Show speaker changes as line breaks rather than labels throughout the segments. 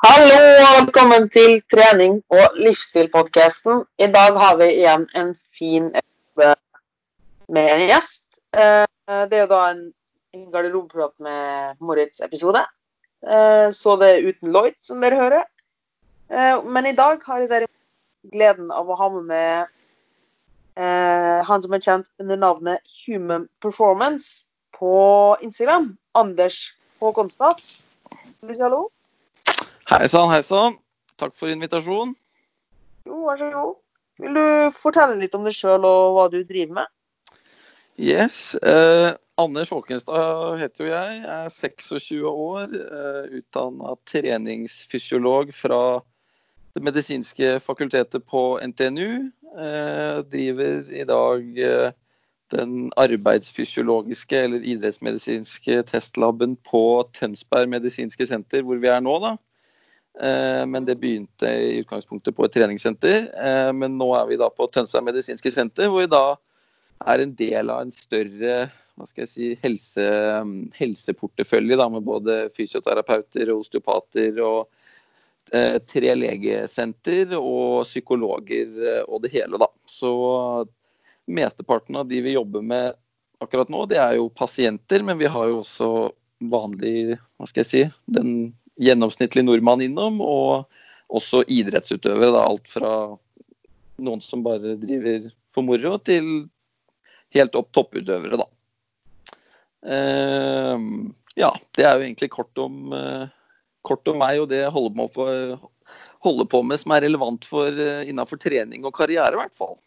Hallo og velkommen til trening og livsstil-podkasten. I dag har vi igjen en fin episode med en gjest. Eh, Det er jo da en garderobeprat med Moritz-episode. Eh, Så det er uten Lloyd, som dere hører. Eh, Men i dag har jeg derimot gleden av å ha med meg han som er kjent under navnet Human Performance på Instagram. Anders Håkonstad. Hallo?
Hei sann, hei sann. Takk for invitasjonen.
Jo, vær så god. Vil du fortelle litt om deg sjøl og hva du driver med?
Yes. Eh, Anders Håkenstad heter jo jeg. Jeg er 26 år. Eh, Utdanna treningsfysiolog fra Det medisinske fakultetet på NTNU. Eh, driver i dag eh, den arbeidsfysiologiske eller idrettsmedisinske testlaben på Tønsberg medisinske senter, hvor vi er nå, da. Eh, Men det begynte i utgangspunktet på et treningssenter. Eh, Men nå er vi da på Tønsberg medisinske senter, hvor vi da er en del av en større hva skal jeg si, helse, helseportefølje da, med både fysioterapeuter og osteopater og eh, tre legesenter og psykologer eh, og det hele. da. Så mesteparten av de vi jobber med akkurat nå, det er jo pasienter, men vi har jo også vanlig, hva skal jeg si, den gjennomsnittlige nordmann innom, og også idrettsutøvere. Alt fra noen som bare driver for moro, til helt opp topputøvere, da. Eh, ja, det er jo egentlig kort om, eh, kort om meg og det jeg holder på, holder på med som er relevant for eh, innenfor trening og karriere, i hvert fall.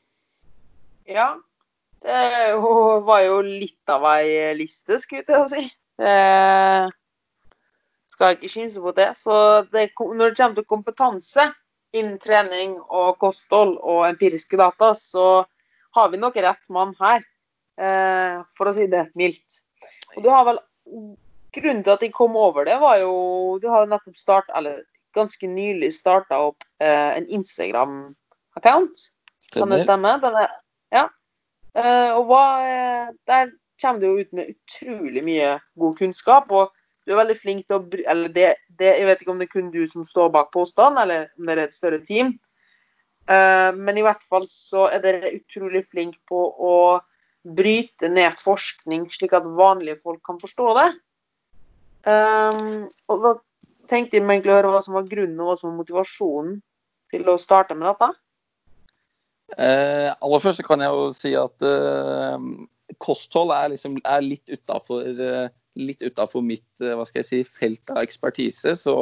Ja, det var jo litt av ei liste, skulle jeg å si. Det skal jeg ikke skynse på det. Så det, når det kommer til kompetanse innen trening og kosthold og empiriske data, så har vi nok rett mann her, eh, for å si det mildt. Og du har vel Grunnen til at jeg kom over det, var jo Du har jo nettopp start, eller ganske nylig starta opp eh, en Instagram-account. Kan det stemme? Den er, ja. Eh, og hva, der kommer du jo ut med utrolig mye god kunnskap. og du er veldig flink til å eller det, det, Jeg vet ikke om det er kun du som står bak påstanden, eller om det er et større team. Uh, men i hvert fall så er dere utrolig flink på å bryte ned forskning, slik at vanlige folk kan forstå det. Um, og da tenkte jeg egentlig å høre hva som var grunnen og hva som var motivasjonen til å starte med dette.
Uh, aller først så kan jeg jo si at uh, kosthold er, liksom, er litt utafor eh, litt utenfor mitt eh, hva skal jeg si, felt av ekspertise. Så,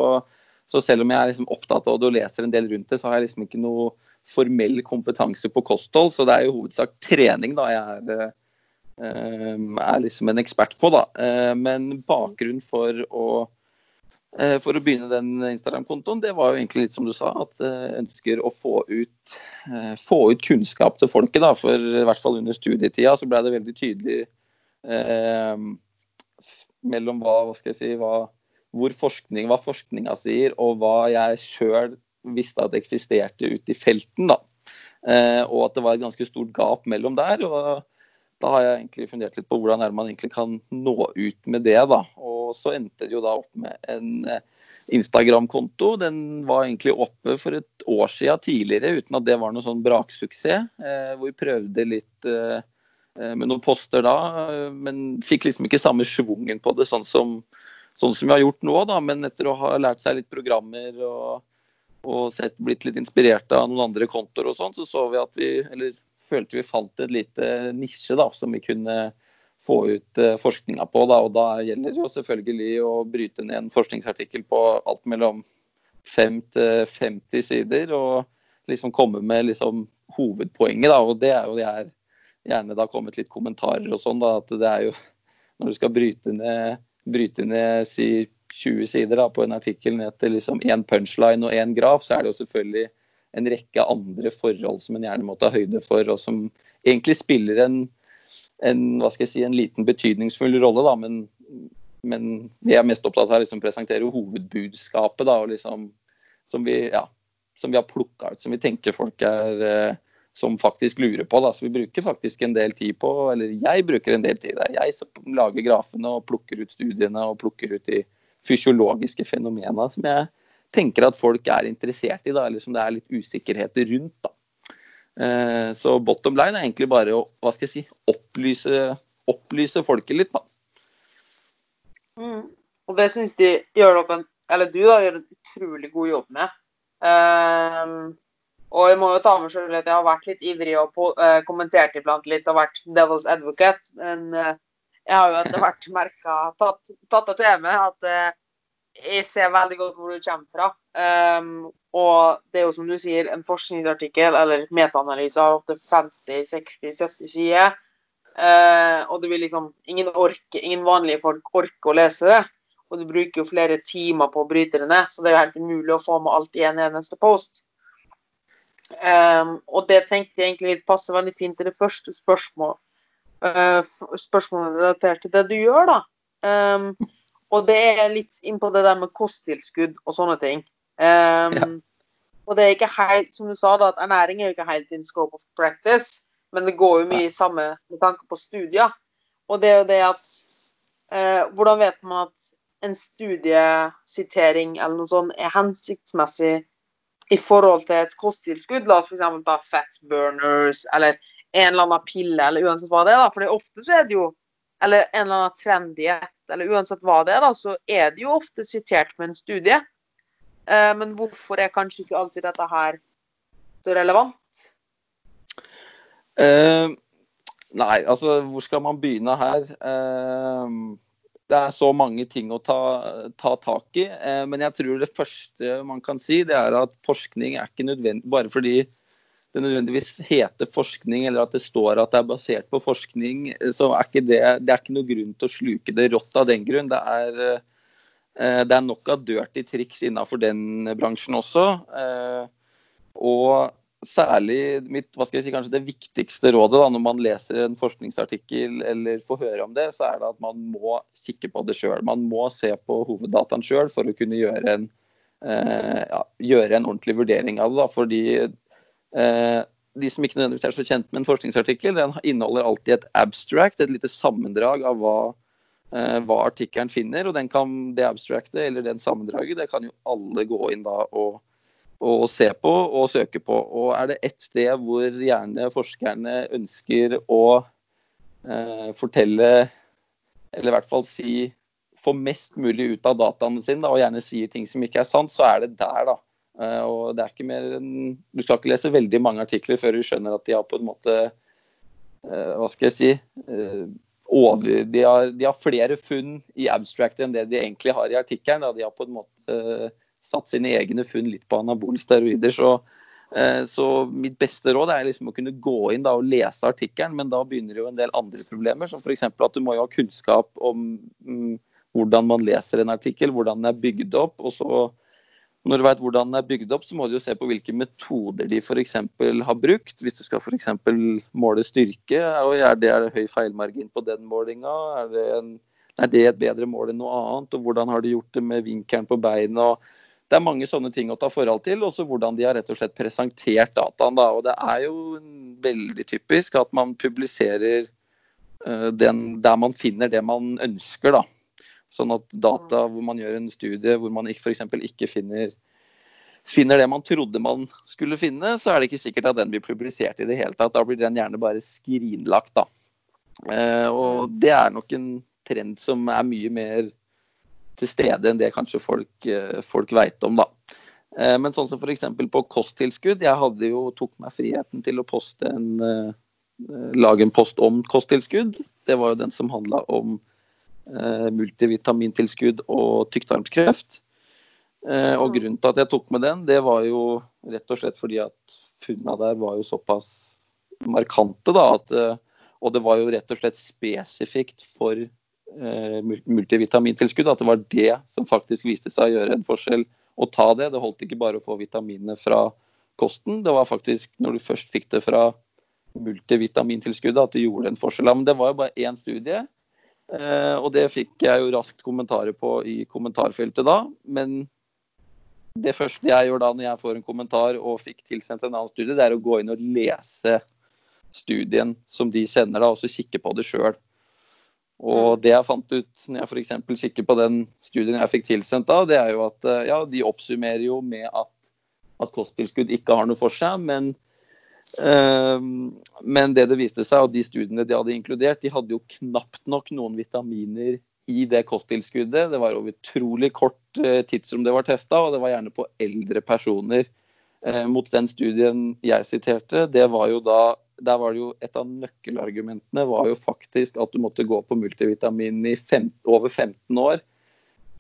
så selv om jeg er liksom opptatt av det og leser en del rundt det, så har jeg liksom ikke noe formell kompetanse på kosthold. Så det er jo hovedsak trening da jeg er, eh, er liksom en ekspert på. da. Eh, men bakgrunnen for å eh, for å begynne den Instagram-kontoen, det var jo egentlig litt som du sa, at jeg ønsker å få ut, eh, få ut kunnskap til folket. da, For i hvert fall under studietida så ble det veldig tydelig eh, mellom hva, hva skal jeg si, hva, hvor forskning, hva forskninga sier, og hva jeg sjøl visste at eksisterte ute i felten. da. Eh, og at det var et ganske stort gap mellom der. og da har jeg egentlig fundert litt på hvordan man egentlig kan nå ut med det. da. Og så endte det jo da opp med en eh, Instagram-konto. Den var egentlig oppe for et år siden tidligere, uten at det var noe sånn braksuksess. Eh, hvor vi prøvde litt eh, med noen poster da, eh, men fikk liksom ikke samme schwungen på det, sånn som, sånn som vi har gjort nå. da, Men etter å ha lært seg litt programmer og, og sett, blitt litt inspirert av noen andre kontoer og sånn, så så vi at vi, eller følte vi fant et lite nisje da, som vi kunne få ut uh, forskninga på. Da, og da gjelder det jo selvfølgelig å bryte ned en forskningsartikkel på alt mellom 5 til 50 sider, og liksom komme med liksom hovedpoenget. da, og det er jo det er gjerne da kommet litt kommentarer og sånn, da, at det er jo når du skal bryte ned, bryte ned si 20 sider da, på en artikkel ned til liksom én punchline og én graf, så er det jo selvfølgelig en rekke andre forhold som en gjerne må ta høyde for, og som egentlig spiller en, en hva skal jeg si, en liten betydningsfull rolle. da, men, men vi er mest opptatt av å liksom presentere hovedbudskapet da, og liksom, som, vi, ja, som vi har plukka ut, som vi tenker folk er eh, som faktisk lurer på. Da. Så vi bruker faktisk en del tid på, eller jeg bruker en del tid. Det er jeg som lager grafene og plukker ut studiene og plukker ut de fysiologiske fenomenene som jeg tenker at folk er interessert i, da, eller som det er litt usikkerhet rundt. da. Eh, så bottom line er egentlig bare å hva skal jeg si, opplyse, opplyse folket litt, da.
Mm. Og det syns de gjør dere, eller du da, gjør en utrolig god jobb med. Um, og jeg må jo ta med selv at jeg har vært litt ivrig og på, uh, kommentert iblant litt og vært devil's advocate. Men uh, jeg har jo etter hvert merka, tatt, tatt det til meg, at uh, jeg ser veldig godt hvor du kommer fra. Um, og det er jo som du sier, en forskningsartikkel eller metaanalyse har ofte 50, 60, 70 sider. Uh, og det vil liksom ingen, orke, ingen vanlige folk orker å lese det. Og du bruker jo flere timer på å bryte det ned, så det er jo helt umulig å få med alt i en eneste post. Um, og det tenkte jeg egentlig passer veldig fint til det første spørsmål, uh, spørsmålet relatert til det du gjør, da. Um, og det er litt inn på det der med kosttilskudd og sånne ting. Um, ja. Og det er ikke helt, som du sa, da, at ernæring er jo ikke helt in scope of practice, men det går jo mye i samme med tanke på studier. Og det er jo det at uh, Hvordan vet man at en studiesitering eller noe sånt er hensiktsmessig i forhold til et kosttilskudd. La oss f.eks. ta fat burners eller en eller annen pille, eller uansett hva det er. da, For ofte så er det jo Eller en eller annen trenddiett, eller uansett hva det er, da, så er det jo ofte sitert med en studie. Eh, men hvorfor er kanskje ikke alltid dette her så relevant?
Eh, nei, altså hvor skal man begynne her? Uh, det er så mange ting å ta, ta tak i. Eh, men jeg tror det første man kan si, det er at forskning er ikke nødvendig bare fordi det nødvendigvis heter forskning, eller at det står at det er basert på forskning, så er ikke det, det er ikke noe grunn til å sluke det rått av den grunn. Det er, eh, det er nok av dirty triks innenfor den bransjen også. Eh, og særlig mitt, hva skal jeg si, kanskje det viktigste rådet da, når man leser en forskningsartikkel eller får høre om det, så er det at man må kikke på det sjøl. Man må se på hoveddataen sjøl for å kunne gjøre en, eh, ja, gjøre en, ordentlig vurdering av det. Da, fordi eh, de som ikke nødvendigvis er så kjent med en forskningsartikkel, den inneholder alltid et abstract, et lite sammendrag av hva, eh, hva artikkelen finner. og den kan, Det abstractet eller den sammendraget det kan jo alle gå inn da og å se på og søke på. Og er det ett sted hvor gjerne forskerne ønsker å eh, fortelle, eller i hvert fall si få mest mulig ut av dataene sine, da, og gjerne sier ting som ikke er sant, så er det der, da. Eh, og det er ikke mer enn Du skal ikke lese veldig mange artikler før du skjønner at de har på en måte eh, Hva skal jeg si eh, over, de, har, de, har, flere funn i abstract enn det de egentlig har i artikkelen. De har på en måte satt sine egne funn litt på anabole steroider. Så, eh, så, mitt beste råd er liksom å kunne gå inn og lese artikkelen, men da begynner jo en del andre problemer, som f.eks. at du må jo ha kunnskap om mm, hvordan man leser en artikkel, hvordan den er bygd opp. og så når du vet hvordan den er bygd opp, så må du jo se på hvilke metoder de f.eks. har brukt. Hvis du skal f.eks. måle styrke, er det, er det høy feilmargin på den målinga? Er det, er det, et bedre mål enn noe annet? Og hvordan har de gjort det med vinkelen på beinet? Det er mange sånne ting å ta forhold til. Også hvordan de har rett og slett presentert dataen. Da. Og det er jo veldig typisk at man publiserer uh, den, der man finner det man ønsker. Da. Sånn at data hvor man gjør en studie hvor man f.eks. ikke finner, finner det man trodde man skulle finne, så er det ikke sikkert at den blir publisert i det hele tatt. Da blir den gjerne bare skrinlagt. Da. Uh, og det er nok en trend som er mye mer til stede enn det kanskje folk, eh, folk veit om, da. Eh, men sånn som f.eks. på kosttilskudd. Jeg hadde jo tok meg friheten til å poste en, eh, lage en post om kosttilskudd. Det var jo den som handla om multivitamintilskudd og tykktarmskreft. Og grunnen til at jeg tok med den, det var jo rett og slett fordi at funna der var jo såpass markante, da. At, og det var jo rett og slett spesifikt for multivitamintilskudd. At det var det som faktisk viste seg å gjøre en forskjell å ta det. Det holdt ikke bare å få vitaminene fra kosten. Det var faktisk når du først fikk det fra multivitamintilskuddet at det gjorde en forskjell. Men det var jo bare én studie. Eh, og det fikk jeg jo raskt kommentarer på i kommentarfeltet da. Men det første jeg gjør da når jeg får en kommentar og fikk tilsendt en annen studie, det er å gå inn og lese studien som de sender, da, og så kikke på det sjøl. Og det jeg fant ut når jeg f.eks. kikker på den studien jeg fikk tilsendt da, det er jo at ja, de oppsummerer jo med at, at kosttilskudd ikke har noe for seg, men Ehm, men det det viste seg, og de studiene de hadde inkludert, de hadde jo knapt nok noen vitaminer i det kosttilskuddet. Det var over utrolig kort eh, tidsrom det var testa, og det var gjerne på eldre personer. Eh, mot den studien jeg siterte, det var jo da der var det jo Et av nøkkelargumentene var jo faktisk at du måtte gå på multivitamin i fem, over 15 år.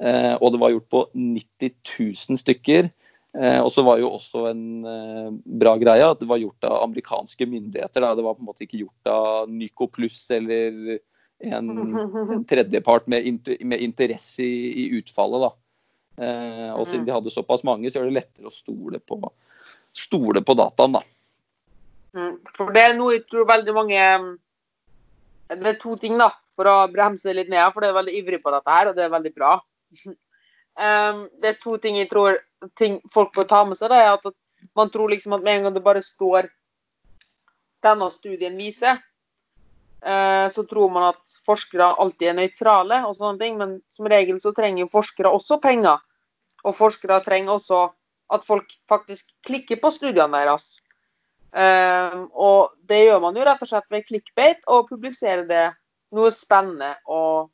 Eh, og det var gjort på 90 000 stykker. Eh, og så var jo også en eh, bra greie at det var gjort av amerikanske myndigheter. Da. Det var på en måte ikke gjort av Nyco Pluss eller en, en tredjepart med, inter, med interesse i, i, utfallet. Da. Eh, og siden de hadde såpass mange, så er det lettere å stole på, stole på dataen. da.
Mm, for det er noe jeg tror veldig mange Det er to ting, da, for å bremse litt ned. For det er veldig ivrig på dette her, og det er veldig bra. Um, det er to ting jeg tror ting folk bør ta med seg. Da, er at Man tror liksom at med en gang det bare står denne studien viser, uh, så tror man at forskere alltid er nøytrale, og sånne ting, men som regel så trenger forskere også penger. Og forskere trenger også at folk faktisk klikker på studiene deres. Um, og det gjør man jo rett og slett ved clickbait og publiserer det noe spennende og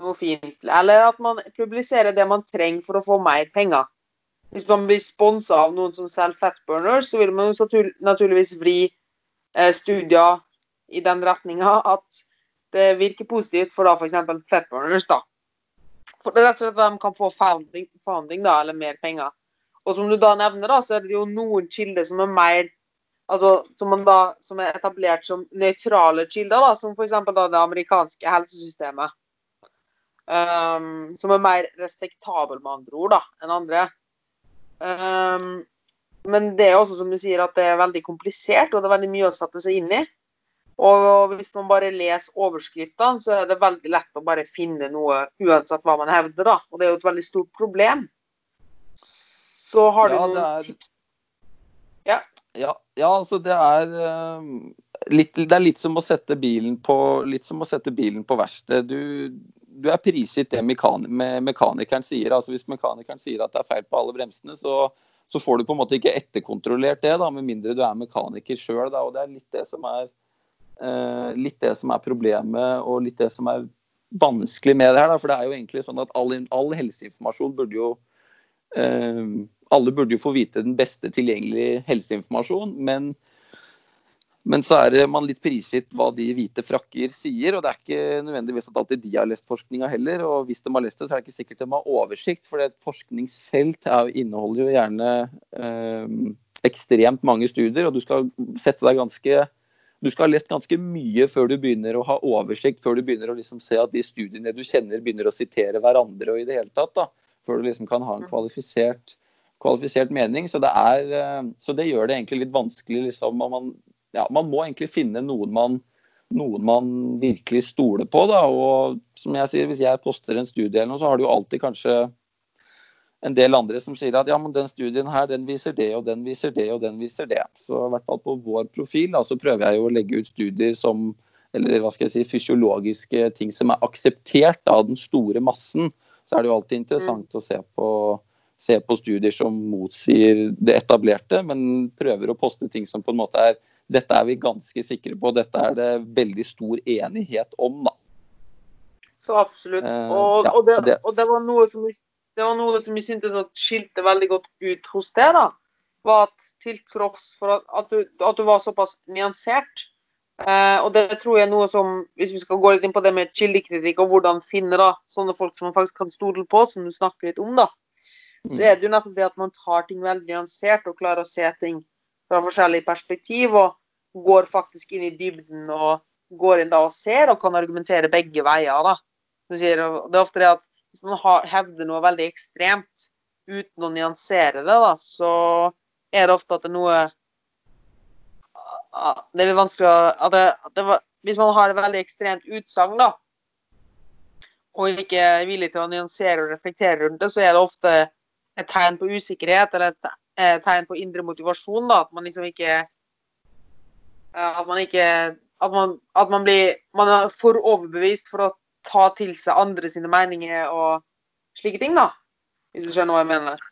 noe fint. Eller at man publiserer det man trenger for å få mer penger. Hvis man blir sponsa av noen som selger fatburners, så vil man jo naturligvis vri eh, studier i den retninga at det virker positivt for da f.eks. fatburners. da. For det er rett og slett at de kan få founding, founding da, eller mer penger. Og som du da nevner, da, så er det jo noen kilder som er mer altså, som, da, som er etablert som nøytrale kilder, da, som f.eks. det amerikanske helsesystemet. Um, som er mer respektabel, med andre ord, da, enn andre. Um, men det er også som du sier, at det er veldig komplisert, og det er veldig mye å sette seg inn i. Og hvis man bare leser overskriftene, så er det veldig lett å bare finne noe uansett hva man hevder, da. Og det er jo et veldig stort problem. Så har ja, du noen er... tips?
Ja. Ja. Ja, altså det er uh, litt, Det er litt som å sette bilen på, litt som å sette bilen på verksted. Du, du er prisgitt det mekan mekanikeren sier. altså Hvis mekanikeren sier at det er feil på alle bremsene, så, så får du på en måte ikke etterkontrollert det, da, med mindre du er mekaniker sjøl. Det er litt det som er uh, litt det som er problemet, og litt det som er vanskelig med det her. Da, for det er jo egentlig sånn at all, all helseinformasjon burde jo Alle burde jo få vite den beste tilgjengelige helseinformasjon, men men så er man litt prisgitt hva de hvite frakker sier, og det er ikke nødvendigvis at alltid de har lest forskninga heller. Og hvis de har lest det, så er det ikke sikkert de har oversikt, for et forskningsfelt er, inneholder jo gjerne eh, ekstremt mange studier, og du skal sette deg ganske du skal ha lest ganske mye før du begynner å ha oversikt, før du begynner å liksom se at de studiene du kjenner, begynner å sitere hverandre og i det hele tatt. da, Før du liksom kan ha en kvalifisert, kvalifisert mening. Så det, er, eh, så det gjør det egentlig litt vanskelig liksom, man ja, man må egentlig finne noen man, noen man virkelig stoler på. Da. Og som jeg sier, hvis jeg poster en studie eller noe, så har du jo alltid kanskje en del andre som sier at ja, men den studien her, den viser det, og den viser det, og den viser det. Så i hvert fall på vår profil da, så prøver jeg jo å legge ut studier som eller hva skal jeg si, fysiologiske ting som er akseptert av den store massen. Så er det jo alltid interessant å se på, se på studier som motsier det etablerte, men prøver å poste ting som på en måte er dette er vi ganske sikre på. Dette er det veldig stor enighet om, da.
Så absolutt. Eh, og, og, det, og det, var noe som det var noe som jeg syntes skilte veldig godt ut hos deg, da. Var at til tross for at, at, du, at du, var såpass nyansert eh, Og det tror jeg er noe som, hvis vi skal gå litt inn på det med kildekritikk og hvordan finne da, sånne folk som man faktisk kan stole på, som du snakker litt om, da, så mm. er det jo nettopp det at man tar ting veldig nyansert og klarer å se ting fra forskjellige perspektiv. og går faktisk inn i dybden og går inn da og ser og kan argumentere begge veier. da. Det er ofte det at hvis man har, hevder noe veldig ekstremt uten å nyansere det, da, så er det ofte at det er noe Det er vanskelig å det, det, Hvis man har et veldig ekstremt utsagn, da, og ikke er villig til å nyansere og reflektere rundt det, så er det ofte et tegn på usikkerhet eller et tegn på indre motivasjon. da, At man liksom ikke at man ikke at man, at man, blir Man er for overbevist for å ta til seg andre sine meninger og slike ting, da. Hvis du skjønner hva jeg mener?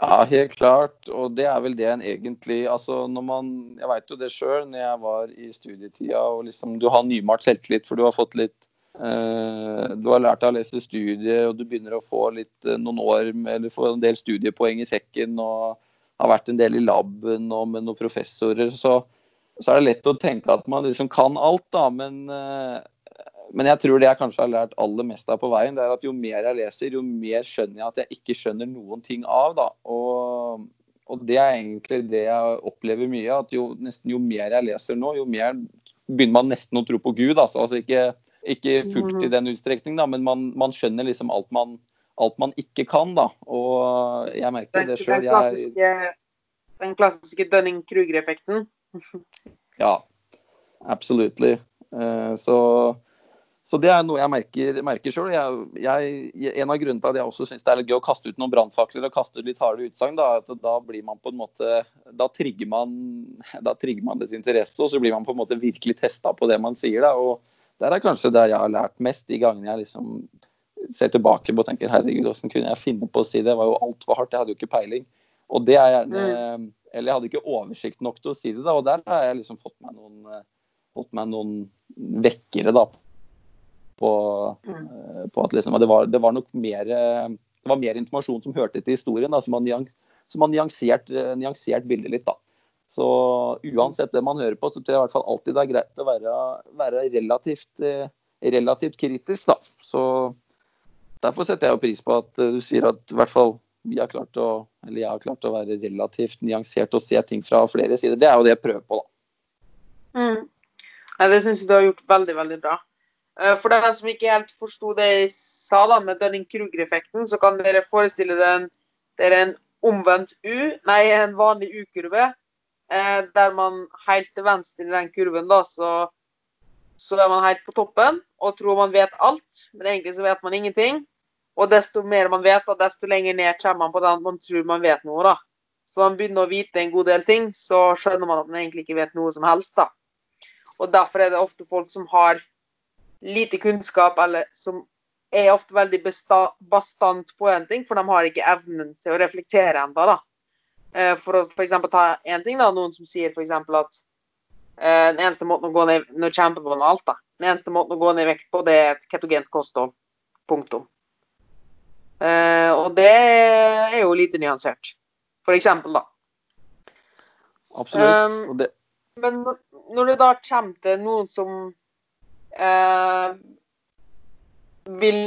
Ja, helt klart. Og det er vel det en egentlig Altså når man Jeg veit jo det sjøl når jeg var i studietida og liksom Du har nymalt selvtillit for du har fått litt eh, Du har lært deg å lese studie, og du begynner å få litt eh, noen år eller få en del studiepoeng i sekken og har vært en del i laben og med noen professorer. Så, så er det lett å tenke at man liksom kan alt, da. Men eh, men jeg tror det jeg kanskje har lært aller mest av på veien, det er at jo mer jeg leser, jo mer skjønner jeg at jeg ikke skjønner noen ting av. da. Og, og det er egentlig det jeg opplever mye. At jo, nesten jo mer jeg leser nå, jo mer begynner man nesten å tro på Gud. Altså, altså ikke, ikke fullt i mhm. den utstrekning, da, men man, man skjønner liksom alt man, alt man, ikke kan. da. Og jeg merker det sjøl.
Den, klassiske, den klassiske Dunning-Kruger-effekten.
ja, absolutt. Uh, så så det er noe jeg merker, merker sjøl. En av grunnene til at jeg også syns det er litt gøy å kaste ut noen brannfakler og kaste ut litt harde utsagn, da, at da blir man på en måte Da trigger man, da trigger man litt interesse, og så blir man på en måte virkelig testa på det man sier. Da. Og der er kanskje der jeg har lært mest, de gangene jeg liksom ser tilbake på og tenker herregud, hvordan kunne jeg finne på å si det? Det var jo altfor hardt, jeg hadde jo ikke peiling. Og det er gjerne mm. Eller jeg hadde ikke oversikt nok til å si det, da. Og der har jeg liksom fått meg noen, fått meg noen vekkere da, på, mm. Eh, på at liksom, det, var, det, var, nok mer, det var mer informasjon som hørte til historien, da, som har nyansert, eh, nyansert bildet litt. da. Så uansett det man hører på, så tror jeg i hvert fall alltid det er greit å være, være relativt, eh, relativt, kritisk. da. Så Derfor setter jeg jo pris på at du sier at i hvert fall vi har klart å, eller jeg har klart å være relativt nyansert og se ting fra flere sider. Det er jo det jeg prøver på,
da. Mm. Ja, det syns jeg du har gjort veldig, veldig bra. Eh, for dem som ikke helt forsto det jeg sa da, med Dunning-Kruger-effekten, så kan dere forestille dere en omvendt U, nei, en vanlig U-kurve. Eh, der man helt til venstre i den kurven, da, så, så, er man helt på toppen og tror man vet alt, men egentlig så vet man ingenting. Og desto mer man vet, da, desto lenger ned kommer man på den man tror man vet noe. da. Så man begynner å vite en god del ting, så skjønner man at man egentlig ikke vet noe som helst. da. Og Derfor er det ofte folk som har lite kunnskap, eller som er ofte veldig bastant på en ting, for de har ikke evnen til å reflektere ennå. Eh, for å f.eks. ta én ting, da, noen som sier f.eks. at uh, den eneste måten å gå ned Nå kjemper man alt, da. Den eneste måten å gå ned i vekt på, det er et ketogent kosthold. Punktum. Uh, og det er jo lite nyansert. For eksempel, da.
Absolutt. Um.
Men når det da kommer til noen som eh, vil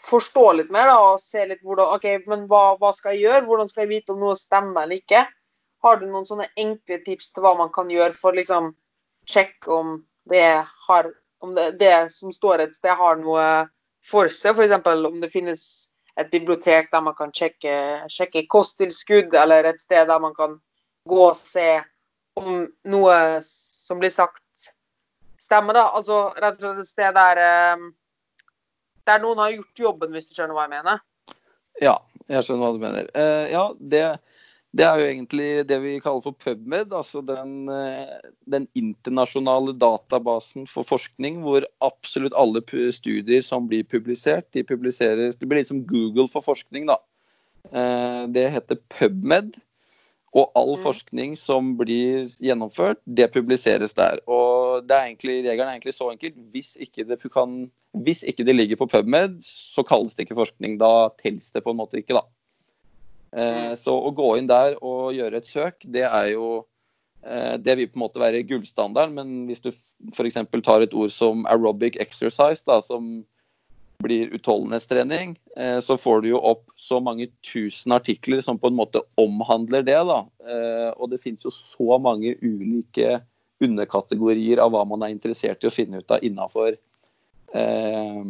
forstå litt mer da, og se litt hvordan OK, men hva, hva, skal jeg gjøre? Hvordan skal jeg vite om noe stemmer eller ikke? Har du noen sånne enkle tips til hva man kan gjøre for liksom sjekke om det, har, om det, det som står et sted, har noe for seg? F.eks. om det finnes et bibliotek der man kan sjekke, sjekke kosttilskudd, eller et sted der man kan gå og se om noe som blir sagt stemmer, da. Altså rett og slett et sted der, ehm, der noen har gjort jobben, hvis du skjønner hva jeg mener?
Ja, jeg skjønner hva du mener. Uh, ja, det, det, er jo egentlig det vi kaller for PubMed, altså den, uh, den, internasjonale databasen for forskning hvor absolutt alle studier som blir publisert, de publiseres Det blir litt som Google for forskning, da. Uh, det heter PubMed. Og all mm. forskning som blir gjennomført, det publiseres der. Og det er egentlig, regelen er egentlig så enkelt. Hvis ikke, det kan, hvis ikke det ligger på PubMed, så kalles det ikke forskning. Da telles det på en måte ikke, da. Eh, mm. så å gå inn der og gjøre et søk, det er jo eh, Det vil på en måte være gullstandarden, men hvis du f.eks. tar et ord som aerobic exercise, da, som blir utholdenhetstrening, eh, så får du jo opp så mange tusen artikler som på en måte omhandler det. da. Eh, og det finnes jo så mange ulike underkategorier av hva man er interessert i å finne ut av innafor eh,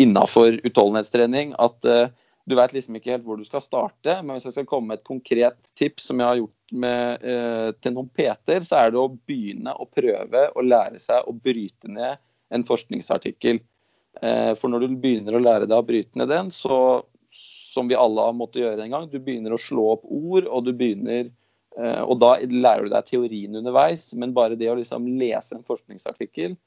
utholdenhetstrening. At eh, du vet liksom ikke helt hvor du skal starte. Men hvis jeg skal komme med et konkret tips som jeg har gjort med, eh, til noen PT-er, så er det å begynne å prøve å lære seg å bryte ned en forskningsartikkel. Eh, for når du begynner å lære deg å bryte ned den, så, som vi alle har måttet gjøre en gang, du begynner å slå opp ord, og du begynner eh, Og da lærer du deg teorien underveis, men bare det å liksom lese en forskningsartikkel,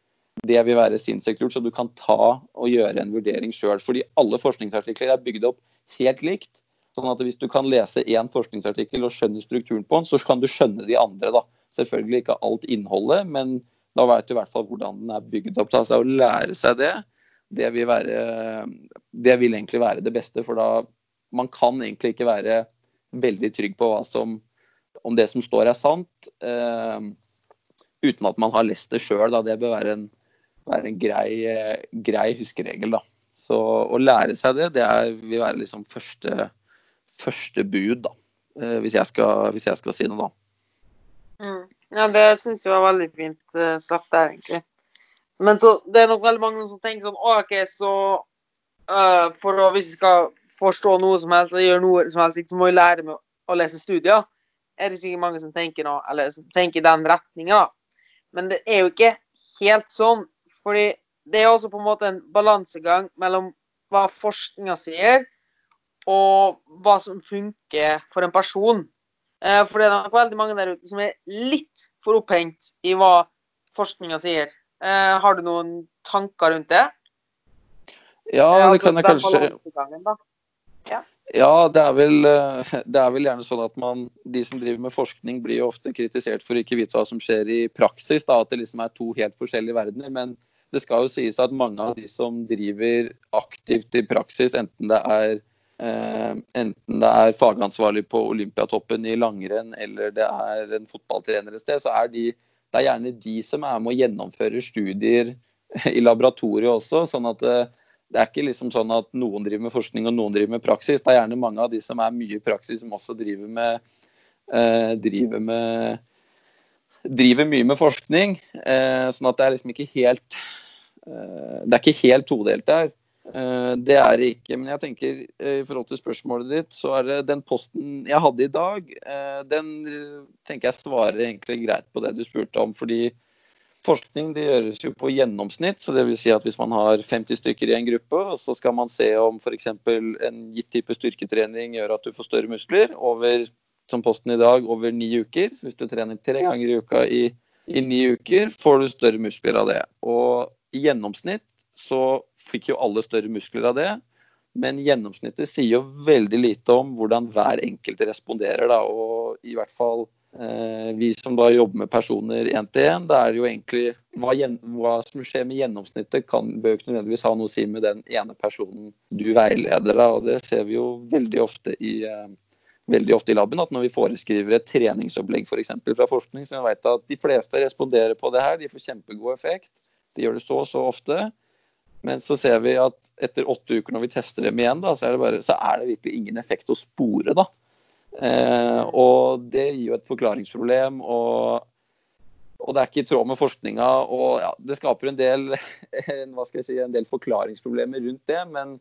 det vil være sinnssykt lurt, så du kan ta og gjøre en vurdering sjøl. Fordi alle forskningsartikler er bygd opp helt likt. Sånn at hvis du kan lese én forskningsartikkel og skjønne strukturen på den, så kan du skjønne de andre. da. Selvfølgelig ikke alt innholdet, men da vet du i hvert fall hvordan den er bygd opp. Altså Å lære seg det, det vil, være, det vil egentlig være det beste. For da man kan egentlig ikke være veldig trygg på som, om det som står er sant, eh, uten at man har lest det sjøl. Det bør være en være en grei, grei huskeregel. da. Så å lære seg det, det er, vil være liksom første, første bud, da. Eh, hvis jeg, skal, hvis jeg skal si noe, da.
Mm. Ja, det syns jeg var veldig fint uh, sagt der, egentlig. Men så, det er nok veldig mange som tenker sånn OK, så uh, for å, hvis vi skal forstå noe som helst eller gjøre noe som helst, så må vi lære med å lese studier. Er det sikkert mange som tenker noe, eller som tenker den retninga, da. Men det er jo ikke helt sånn. Fordi det er også på en måte en balansegang mellom hva forskninga sier, og hva som funker for en person. Eh, for det er nok veldig mange der ute som er litt for opphengt i hva forskninga sier. Eh, har du noen tanker rundt det?
Ja, det det kan jeg altså, kanskje ja. ja, det er, vel, det er vel gjerne sånn at man, de som driver med forskning, blir jo ofte kritisert for å ikke vite hva som skjer i praksis. Da, at det liksom er to helt forskjellige verdener. Men det skal jo sies at mange av de som driver aktivt i praksis, enten det er, eh, enten det er fagansvarlig på Olympiatoppen i langrenn eller det er en fotballtrener et sted, så er de, det er gjerne de som er med å gjennomføre studier i laboratoriet også. sånn at eh, det er ikke liksom sånn at noen driver med forskning og noen driver med praksis. Det er gjerne mange av de som er mye i praksis, som også driver med, eh, driver med driver mye med forskning. Eh, sånn at det er liksom ikke helt Eh, det er ikke helt todelt der. Eh, det er det ikke. Men jeg tenker eh, i forhold til spørsmålet ditt, så er det den posten jeg hadde i dag, den tenker jeg svarer egentlig greit på det du spurte om. fordi Forskning det gjøres jo på gjennomsnitt, så det vil si at hvis man har 50 stykker i en gruppe, og så skal man se om f.eks. en gitt type styrketrening gjør at du får større muskler over, som posten i dag, over ni uker. Så hvis du trener tre ganger i uka i, i ni uker, får du større muskler av det. Og i gjennomsnitt så fikk jo alle større muskler av det. Men gjennomsnittet sier jo veldig lite om hvordan hver enkelt responderer. Da. Og i hvert fall eh, vi som da jobber med personer én til én, det er jo egentlig hva, hva, som skjer med gjennomsnittet, kan, bør ikke nødvendigvis ha noe å si med den ene personen du veileder. Da. Og det ser vi jo veldig ofte i, eh, veldig ofte i laben, at når vi foreskriver et treningsopplegg for eksempel, fra forskning, så vi vet at de fleste responderer på det her, de får kjempegod effekt. De gjør det så og så ofte. Men så ser vi at etter åtte uker når vi tester dem igjen, da, så, er bare, så er det virkelig ingen effekt å spore. da. Eh, og det gir jo et forklaringsproblem. og, og det er ikke i tråd med forskninga. og ja, Det skaper en del, jeg si, en del forklaringsproblemer rundt det. Men,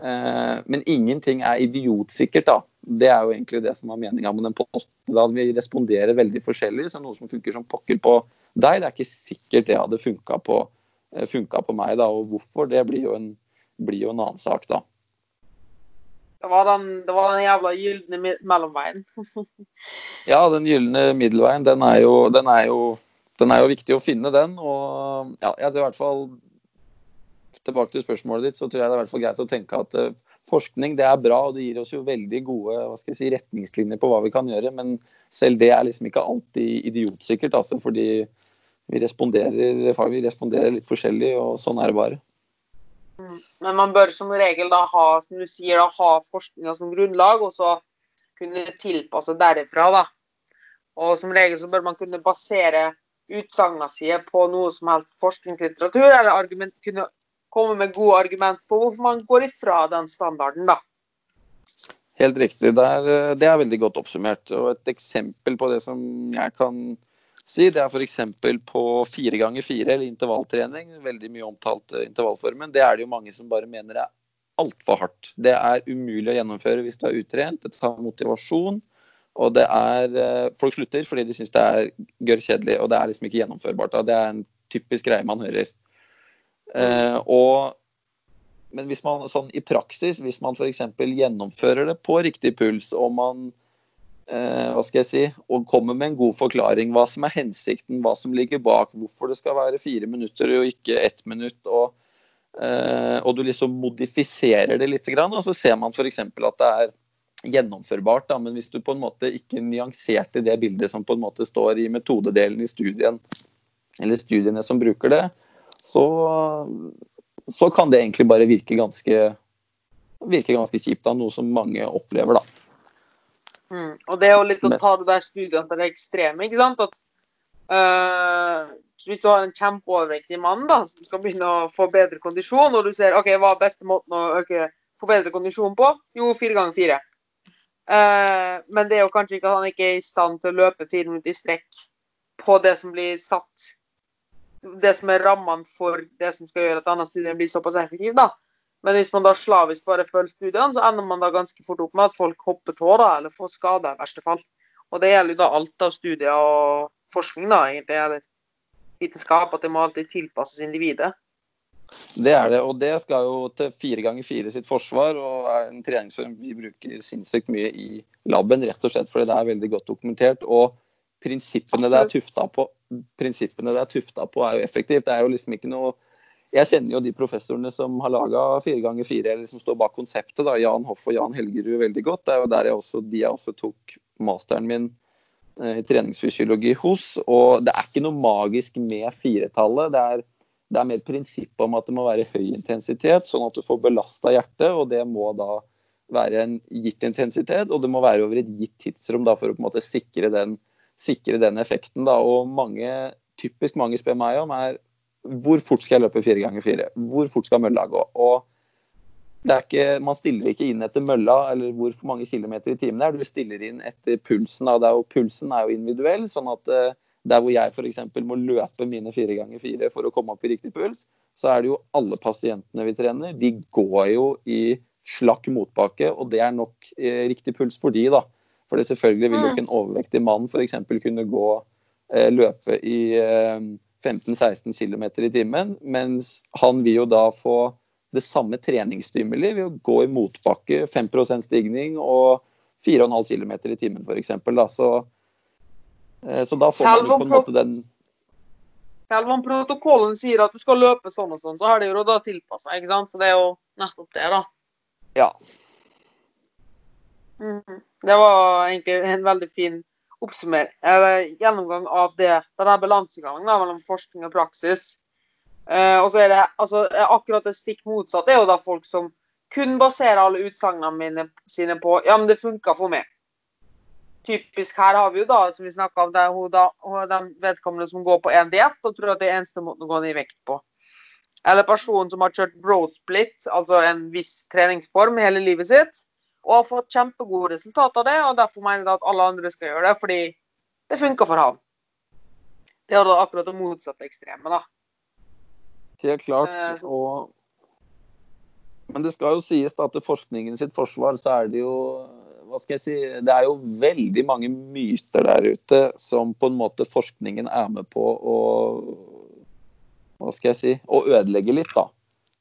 eh, men ingenting er idiotsikkert. da. Det er jo egentlig det som var meninga med den posten. Da vi responderer veldig forskjellig. så Noe som funker som pokker på deg. Det er ikke sikkert det hadde funka på, eh, på, meg, da. Og hvorfor, det blir jo en, blir jo en annen sak, da.
Det var den, det var den jævla gylne mellomveien.
ja, den gylne middelveien, den er, jo, den, er jo, den er jo viktig å finne, den. Og ja, jeg i hvert fall Tilbake til spørsmålet ditt, så tror jeg det er i hvert fall greit å tenke at uh, forskning det er bra, og det gir oss jo veldig gode hva skal jeg si, retningslinjer på hva vi kan gjøre. Men selv det er liksom ikke alltid idiotsikkert, altså, fordi vi responderer, vi responderer litt forskjellig, og sånn er det bare.
Mm. Men man bør som regel da ha som du sier, da, ha forskninga som grunnlag, og så kunne tilpasse derifra. da. Og som regel så bør man kunne basere utsagna sine på noe som helst forskningslitteratur, eller argument, kunne komme med gode argument på hvorfor man går ifra den standarden, da.
Helt riktig. Det er, eh, det er, veldig godt oppsummert. Og et eksempel på det som jeg kan si, det er f.eks. på fire ganger fire, eller intervalltrening. Veldig mye omtalt uh, intervallformen. Det er det jo mange som bare mener er altfor hardt. Det er umulig å gjennomføre hvis du er utrent. Det tar motivasjon. Og det er uh, Folk slutter fordi de syns det er gørr kjedelig, og det er liksom ikke gjennomførbart. Det er en typisk greie man hører. Eh, og men hvis man sånn i praksis, hvis man f.eks. gjennomfører det på riktig puls, og man eh, hva skal jeg si, og kommer med en god forklaring. Hva som er hensikten, hva som ligger bak, hvorfor det skal være fire minutter og ikke ett minutt. og eh, og du liksom modifiserer det litt, og så ser man f.eks. at det er gjennomførbart. Da, men hvis du på en måte ikke nyanserte det bildet som på en måte står i metodedelen i studien, eller studiene som bruker det, så, så kan det egentlig bare virke ganske, virke ganske kjipt. da, Noe som mange opplever. da.
Mm. Og det er jo litt å ta det der studiene til det ekstreme. ikke sant? At øh, Hvis du har en kjempeovervektig mann da, som skal begynne å få bedre kondisjon, og du ser ok, hva er beste måten å øke, få bedre kondisjon på? Jo, fire ganger fire. Uh, men det er jo kanskje ikke at han ikke er i stand til å løpe fire minutter i strekk på det som blir satt Det som er rammene for det som skal gjøre at denne studien blir såpass effektiv. da. Men hvis man da slavisk bare følger studiene, så ender man da ganske fort opp med at folk hopper tå da, eller får skader i verste fall. Og det gjelder jo da alt av studier og forskning, da, egentlig, eller vitenskap, at det må alltid tilpasses individet.
Det er det, og det skal jo til fire ganger fire sitt forsvar, og er en treningsform vi bruker sinnssykt mye i laben, rett og slett fordi det er veldig godt dokumentert. Og prinsippene det er tufta på, prinsippene det er tufta på, er jo effektivt. Det er jo liksom ikke noe Jeg kjenner jo de professorene som har laga fire ganger fire, eller som står bak konseptet, da, Jan Hoff og Jan Helgerud, veldig godt. Det er jo der jeg også, de jeg også tok masteren min eh, i treningsfysiologi hos. Og det er ikke noe magisk med firetallet. Det er det er mer prinsippet om at det må være høy intensitet, sånn at du får belasta hjertet. Og det må da være en gitt intensitet, og det må være over et gitt tidsrom da, for å på en måte sikre den, sikre den effekten. Da. Og mange, typisk mange spør meg om, er hvor fort skal jeg løpe fire ganger fire? Hvor fort skal mølla gå? Og det er ikke, man stiller ikke inn etter mølla eller hvor mange kilometer i timen det er. Du stiller inn etter pulsen. Er jo, pulsen er jo individuell. sånn at eh, der hvor jeg f.eks. må løpe mine fire ganger fire for å komme opp i riktig puls, så er det jo alle pasientene vi trener, de går jo i slakk motbakke, og det er nok eh, riktig puls for de, da. For det selvfølgelig vil jo ikke en mm. overvektig mann f.eks. kunne gå eh, løpe i eh, 15-16 km i timen, mens han vil jo da få det samme treningsstimuli ved å gå i motbakke, 5% stigning og 4,5 km i timen f.eks. Så Eh, så da får man jo på en måte den
Selv om protokollen sier at du skal løpe sånn og sånn, så har de jo da tilpassa, ikke sant. Så det er jo nettopp det, da.
Ja.
Mm. Det var egentlig en veldig fin oppsummering, eller gjennomgang av det, denne balansegangen mellom forskning og praksis. Eh, og så er det altså, akkurat det stikk motsatte er jo da folk som kun baserer alle utsagnene mine sine på ja, men det funka for meg typisk her har vi jo da, som vi snakka om, det er hun, da, hun de vedkommende som går på én diett og tror at det er eneste måten å gå ned i vekt på. Eller personen som har kjørt bro split, altså en viss treningsform hele livet sitt, og har fått kjempegode resultater av det, og derfor mener jeg at alle andre skal gjøre det, fordi det funker for ham. Det er da akkurat det motsatte ekstreme, da.
Helt klart. Eh, og Men det skal jo sies da til forskningen sitt forsvar så er det jo hva skal jeg si, Det er jo veldig mange myter der ute som på en måte forskningen er med på å hva skal jeg si, å ødelegge litt. da.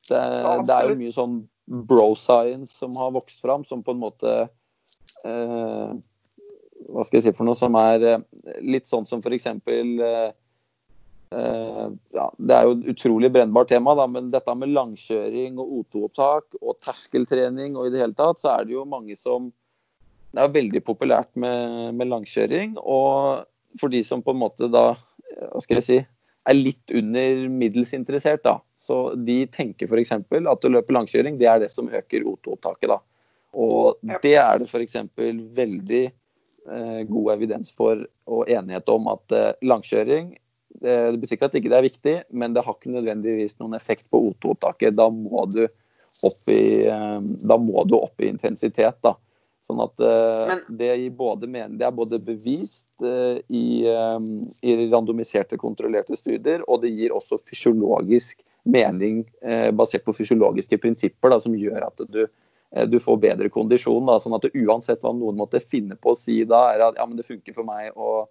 Det, ja, det er jo mye sånn bro science som har vokst fram, som på en måte eh, Hva skal jeg si for noe som er eh, litt sånn som f.eks. Eh, eh, ja, det er jo et utrolig brennbart tema, da, men dette med langkjøring og O2-opptak og terskeltrening og i det hele tatt, så er det jo mange som det er veldig populært med, med, langkjøring. Og for de som på en måte da hva skal jeg si, er litt under middels interessert, da. Så de tenker f.eks. at å løpe langkjøring, det er det som øker O2-opptaket, da. Og det er det f.eks. veldig eh, god evidens for og enighet om at eh, langkjøring det, det betyr ikke at det ikke er viktig, men det har ikke nødvendigvis noen effekt på O2-opptaket. Da eh, da må du opp i intensitet, da. Sånn at uh, det, både, det, er både bevist uh, i, um, i, randomiserte, kontrollerte studier, og det gir også fysiologisk mening basert på fysiologiske prinsipper da, som gjør at du, du får bedre kondisjon. Da, sånn at det, uansett hva noen måtte finne på å si da, er at ja, men det funker for meg å,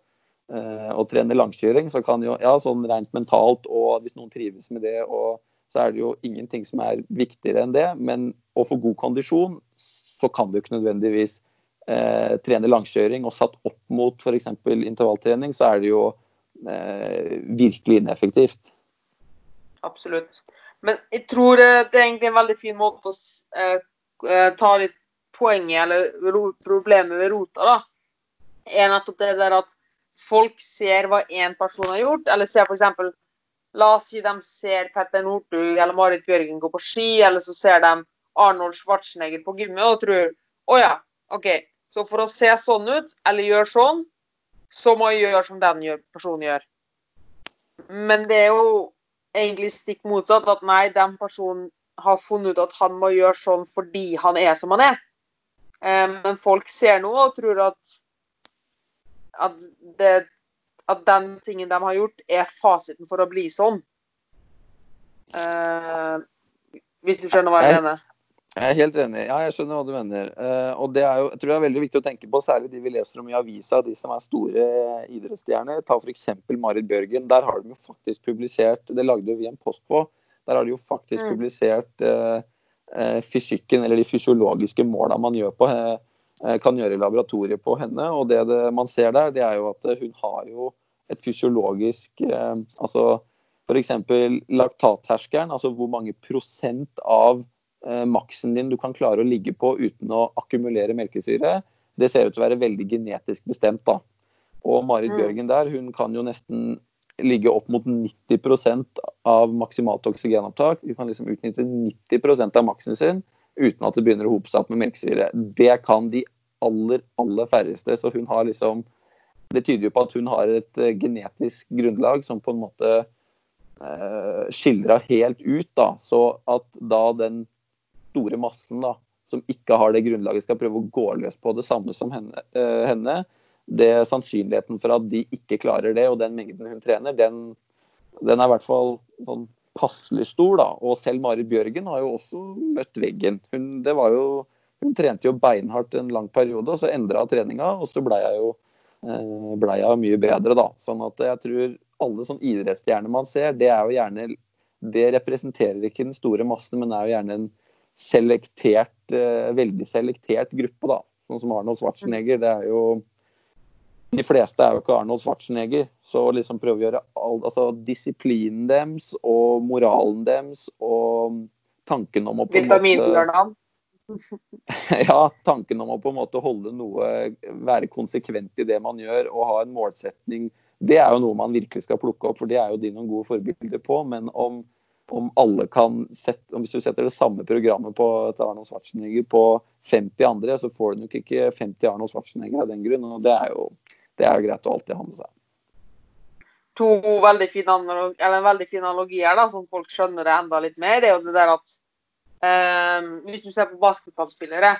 å trene langkjøring, så kan jo ja, sånn rent mentalt og hvis noen trives med det, og, så er det jo ingenting som er viktigere enn det. Men å få god kondisjon så kan du ikke nødvendigvis eh, trene langkjøring og satt opp mot f.eks. intervalltrening, så er det jo eh, virkelig ineffektivt.
Absolutt. Men jeg tror eh, det er egentlig en veldig fin måte å eh, eh, ta litt poenget eller problemet ved rota, da. Er nettopp det der at folk ser hva én person har gjort, eller ser f.eks. La oss si de ser Petter Northug eller Marit Bjørgen gå på ski, eller så ser de Arnold Schwarzenegger på gymmet og tror å ja, OK, så for å se sånn ut, eller gjøre sånn, så må jeg gjøre som den personen gjør. Men det er jo egentlig stikk motsatt. At nei, den personen har funnet ut at han må gjøre sånn fordi han er som han er. Eh, men folk ser noe og tror at, at, det, at den tingen de har gjort, er fasiten for å bli sånn. Uh, hvis du skjønner hva jeg mener?
Jeg er helt enig. Ja, jeg skjønner hva du mener. Uh, og det er jo, jeg tror det er veldig viktig å tenke på, særlig de vi leser om i avisa, de som er store idrettsstjerner. Ta f.eks. Marit Bjørgen. Der har de jo faktisk publisert Det lagde vi en post på. Der har de jo faktisk mm. publisert uh, uh, fysikken, eller de fysiologiske måla man gjør på, kan gjøre i laboratoriet på henne. Og det, det, man ser der, det er jo at hun har jo et fysiologisk Altså f.eks. laktatterskelen, altså hvor mange prosent av eh, maksen din du kan klare å ligge på uten å akkumulere melkesyre, det ser ut til å være veldig genetisk bestemt. da. Og Marit mm. Bjørgen der, hun kan jo nesten ligge opp mot 90% av maksimalt oksygenopptak. Hun kan liksom utnytte 90% av maksen sin uten at det begynner å hope seg opp med melkesyre. Det kan de aller, aller færreste. Så hun har liksom Det tyder jo på at hun har et uh, genetisk grunnlag som på en måte uh, skildra helt ut. da, Så at da den store massen da, som ikke har det grunnlaget, skal prøve å gå løs på det samme som henne, uh, henne det er Sannsynligheten for at de ikke klarer det, og den mengden hun trener, den, den er i hvert fall sånn passelig stor. da, Og selv Marit Bjørgen har jo også møtt veggen. Hun, det var jo, hun trente jo beinhardt en lang periode, og så endra treninga, og så blei jeg jo eh, ble jeg mye bedre, da. Sånn at jeg tror alle sånn idrettsstjerner man ser, det er jo gjerne Det representerer ikke den store massen, men er jo gjerne en selektert, eh, veldig selektert gruppe, da. Sånn som Arnold Schwarzenegger. Det er jo De fleste er jo ikke Arnold Schwarzenegger. Så liksom prøve å gjøre all, altså disiplinen deres og moralen deres og tanken om å på en måte ja, tanken om å på en måte holde noe, være konsekvent i det man gjør og ha en målsetning, det er jo noe man virkelig skal plukke opp, for det er jo de noen gode forbilder på. Men om om alle kan sette, om Hvis du setter det samme programmet på til Arnold Schwarzenegger på 50 andre, så får du nok ikke 50 Arnold Schwarzenegger av den grunn. og Det er jo, det er jo greit å alltid ha med seg.
To veldig fine, eller en veldig fin analogi her, da, sånn folk skjønner det enda litt mer, det er jo det der at eh, Hvis du ser på basketballspillere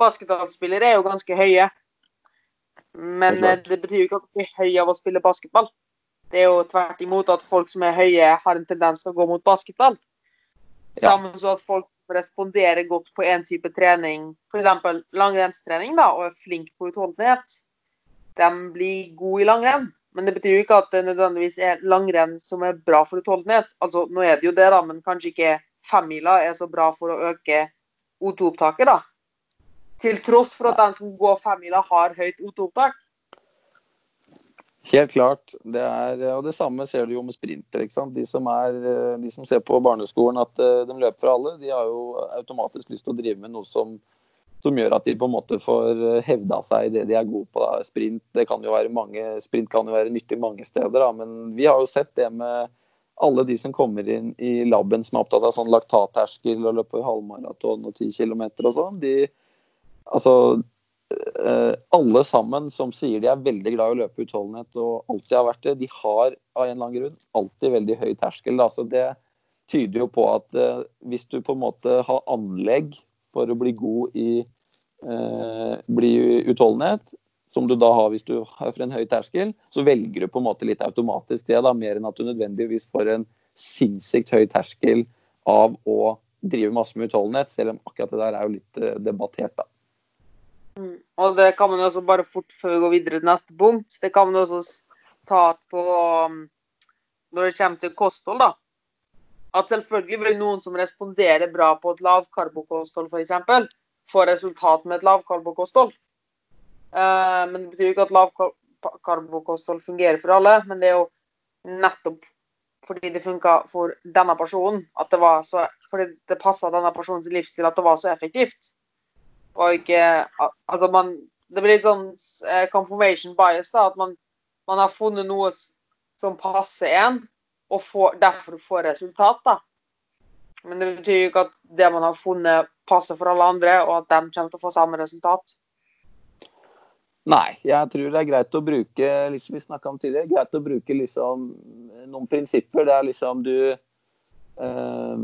Basketballspillere er jo ganske høye. Men det, det betyr jo ikke at de er høye av å spille basketball. Det er jo tvert imot at folk som er høye, har en tendens til å gå mot basketball. Ja. Sammen så at folk responderer godt på én type trening, f.eks. langrennstrening, da, og er flink på utholdenhet. De blir gode i langrenn. Men det betyr jo ikke at det nødvendigvis er langrenn som er bra for utholdenhet. Altså, nå er det jo det, da, men kanskje ikke femmila er så bra for å øke O2-opptaket, da. Til tross for at den som går femmila, har høyt O2-opptak.
Helt klart. Det er, og det samme ser du jo med sprinter. De som, er, de som ser på barneskolen at eh, de løper for alle, de har jo automatisk lyst til å drive med noe som, som gjør at de på en måte får eh, hevda seg i det de er gode på. Da. Sprint det kan jo være mange, sprint kan jo være nyttig mange steder, da. men vi har jo sett det med alle de som kommer inn i laben som er opptatt av sånn laktatterskel og løper halvmaraton og 10 km og sånn. de altså Eh, alle sammen som sier de er veldig glad i å løpe utholdenhet og alltid har vært det, de har av en eller annen grunn alltid veldig høy terskel. Altså det tyder jo på at uh, hvis du på en måte har anlegg for å bli god i eh, bli utholdenhet, som du da har hvis du har for en høy terskel, så velger du på en måte litt automatisk det, da, mer enn at du nødvendigvis får en sinnssykt høy terskel av å drive masse med utholdenhet, selv om akkurat det der er jo litt uh, debattert, da.
Mm. Og det kan man jo også bare fort før vi går videre til neste punkt. Det kan man jo også ta på um, når det kommer til kosthold, da. At selvfølgelig vil noen som responderer bra på et lavkarbokosthold f.eks., få resultat med et lavkarbokosthold. Eh, men det betyr jo ikke at lavkarbokosthold fungerer for alle. Men det er jo nettopp fordi det funka for denne personen, at det var så, fordi det passa denne personens livsstil at det var så effektivt. Og ikke Altså, man Det blir litt sånn eh, confirmation bias, da. At man, man har funnet noe som passer en, og får, derfor får resultat, da. Men det betyr jo ikke at det man har funnet, passer for alle andre, og at de kommer til å få samme resultat.
Nei, jeg tror det er greit å bruke liksom vi om tidligere, greit å bruke liksom noen prinsipper. Det er liksom du eh,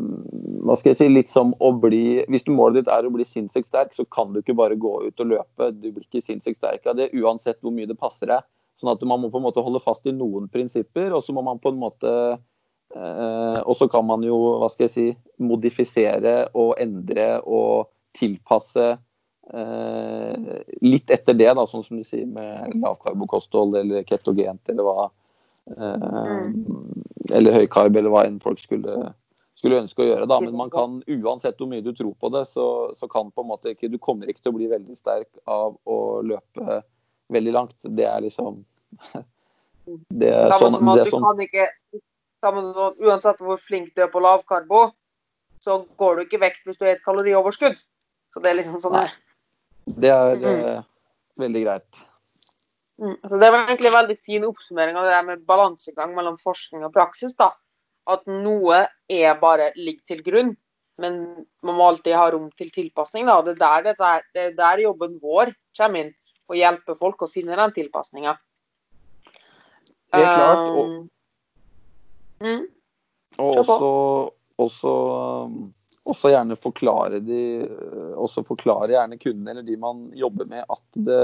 Hva skal jeg si Litt som å bli Hvis du målet ditt er å bli sinnssykt sterk, så kan du ikke bare gå ut og løpe. Du blir ikke sinnssykt sterk av det, uansett hvor mye det passer deg. Sånn at man må på en måte holde fast i noen prinsipper, og så må man på en måte eh, Og så kan man jo, hva skal jeg si, modifisere og endre og tilpasse Eh, litt etter det, da, sånn som du sier med lavkarbokosthold eller ketogent eller hva eh, Eller høykarb eller hva enn folk skulle, skulle, ønske å gjøre. da, Men man kan, uansett hvor mye du tror på det, så, så kan på en måte ikke Du kommer ikke til å bli veldig sterk av å løpe veldig langt. Det er liksom
Det er sånn, det er sånn. Ikke, uansett hvor flink du er på lav karbo, så går du ikke vekk hvis du har et kalorioverskudd. Så det er liksom sånn Nei.
Det er mm. Eh, veldig greit.
Mm. Så det var egentlig en veldig fin oppsummering av det der med balansegang mellom forskning og praksis. da. At noe er bare ligger til grunn, men man må alltid ha rom til tilpasning. da, og Det er der, det er, det er der jobben vår kommer inn. Å hjelpe folk å finne den tilpasninga.
Det er klart. Og, um, mm. og også, også også gjerne forklare de, også forklare gjerne kundene eller de man jobber med, at det,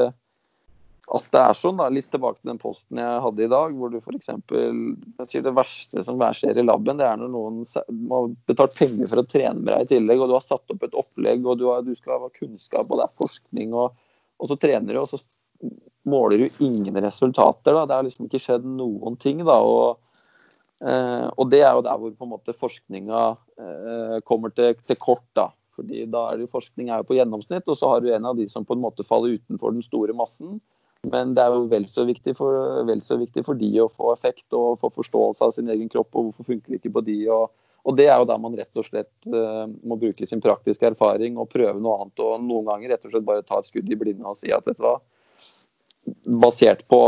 at det er sånn. da, Litt tilbake til den posten jeg hadde i dag, hvor du f.eks. sier det verste som skjer i laben, det er når noen har betalt penger for å trene med deg i tillegg, og du har satt opp et opplegg, og du, har, du skal ha kunnskap, og det er forskning, og, og, så trener du, og så måler du ingen resultater. da, Det har liksom ikke skjedd noen ting. da, og Eh, og det er jo der hvor på en måte forskninga eh, kommer til, til, kort. da, fordi da er det jo Forskning er jo på gjennomsnitt, og så har du en av de som på en måte faller utenfor den store massen. Men det er jo vel så viktig for, vel så viktig for de å få effekt og få forståelse av sin egen kropp, og hvorfor funker det ikke på de. Og, og det er jo der man rett og slett uh, må bruke sin praktiske erfaring og prøve noe annet. Og noen ganger rett og slett bare ta et skudd i blinde og si at vet du hva, basert på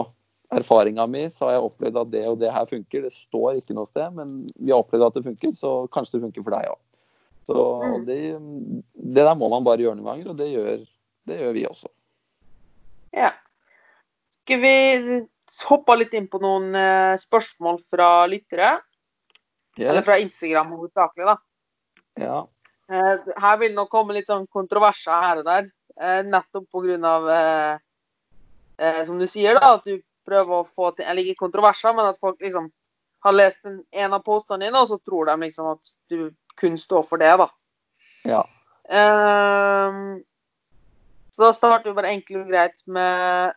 erfaringa mi så har jeg opplevd at det og det her funker. Det står ikke noe sted, men vi har opplevd at det funker, så kanskje det funker for deg òg. Så mm. det, det, der må man bare gjøre noen ganger, og det gjør, det gjør vi også.
Ja. Skal vi hoppe litt inn på noen uh, spørsmål fra lyttere? Yes. Eller fra Instagram hovedsakelig, da.
Ja.
Uh, her vil nok komme litt sånn kontroverser her og der, uh, nettopp på grunn av som du sier, da, at du prøver å få til Eller ikke kontroverser, men at folk liksom har lest en, en av postene dine, og så tror de liksom at du kun står for det, da.
Ja.
Um, så da starter vi bare enkelt og greit med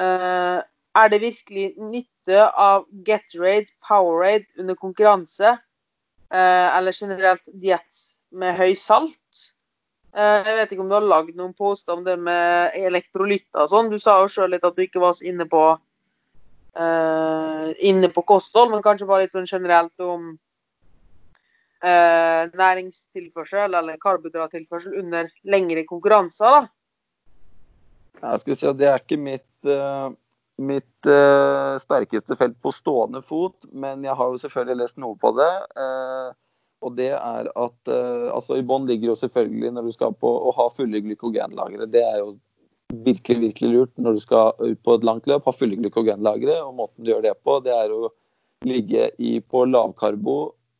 uh, Er det virkelig nytte av Getrade, Powerade under konkurranse, uh, eller generelt diett med høy salt? Uh, jeg vet ikke om du har lagd noen poster om det med elektrolytter og sånn. Du sa jo sjøl litt at du ikke var så inne på inne på kosthold, men kanskje bare litt sånn generelt om næringstilførsel eller karbohydrattilførsel under lengre konkurranser, da.
Jeg skulle si at det er ikke mitt, uh, mitt sterkeste felt på stående fot, men jeg har jo selvfølgelig lest noe på det. Uh, og det er at uh, altså I bånn ligger jo selvfølgelig når du skal på å ha fulle glykogenlagre. Det er jo virkelig virkelig lurt når du skal ut på et langt løp. Ha fulle glykogenlagre. Og måten du gjør det på, det er å ligge i, på lavkarbo,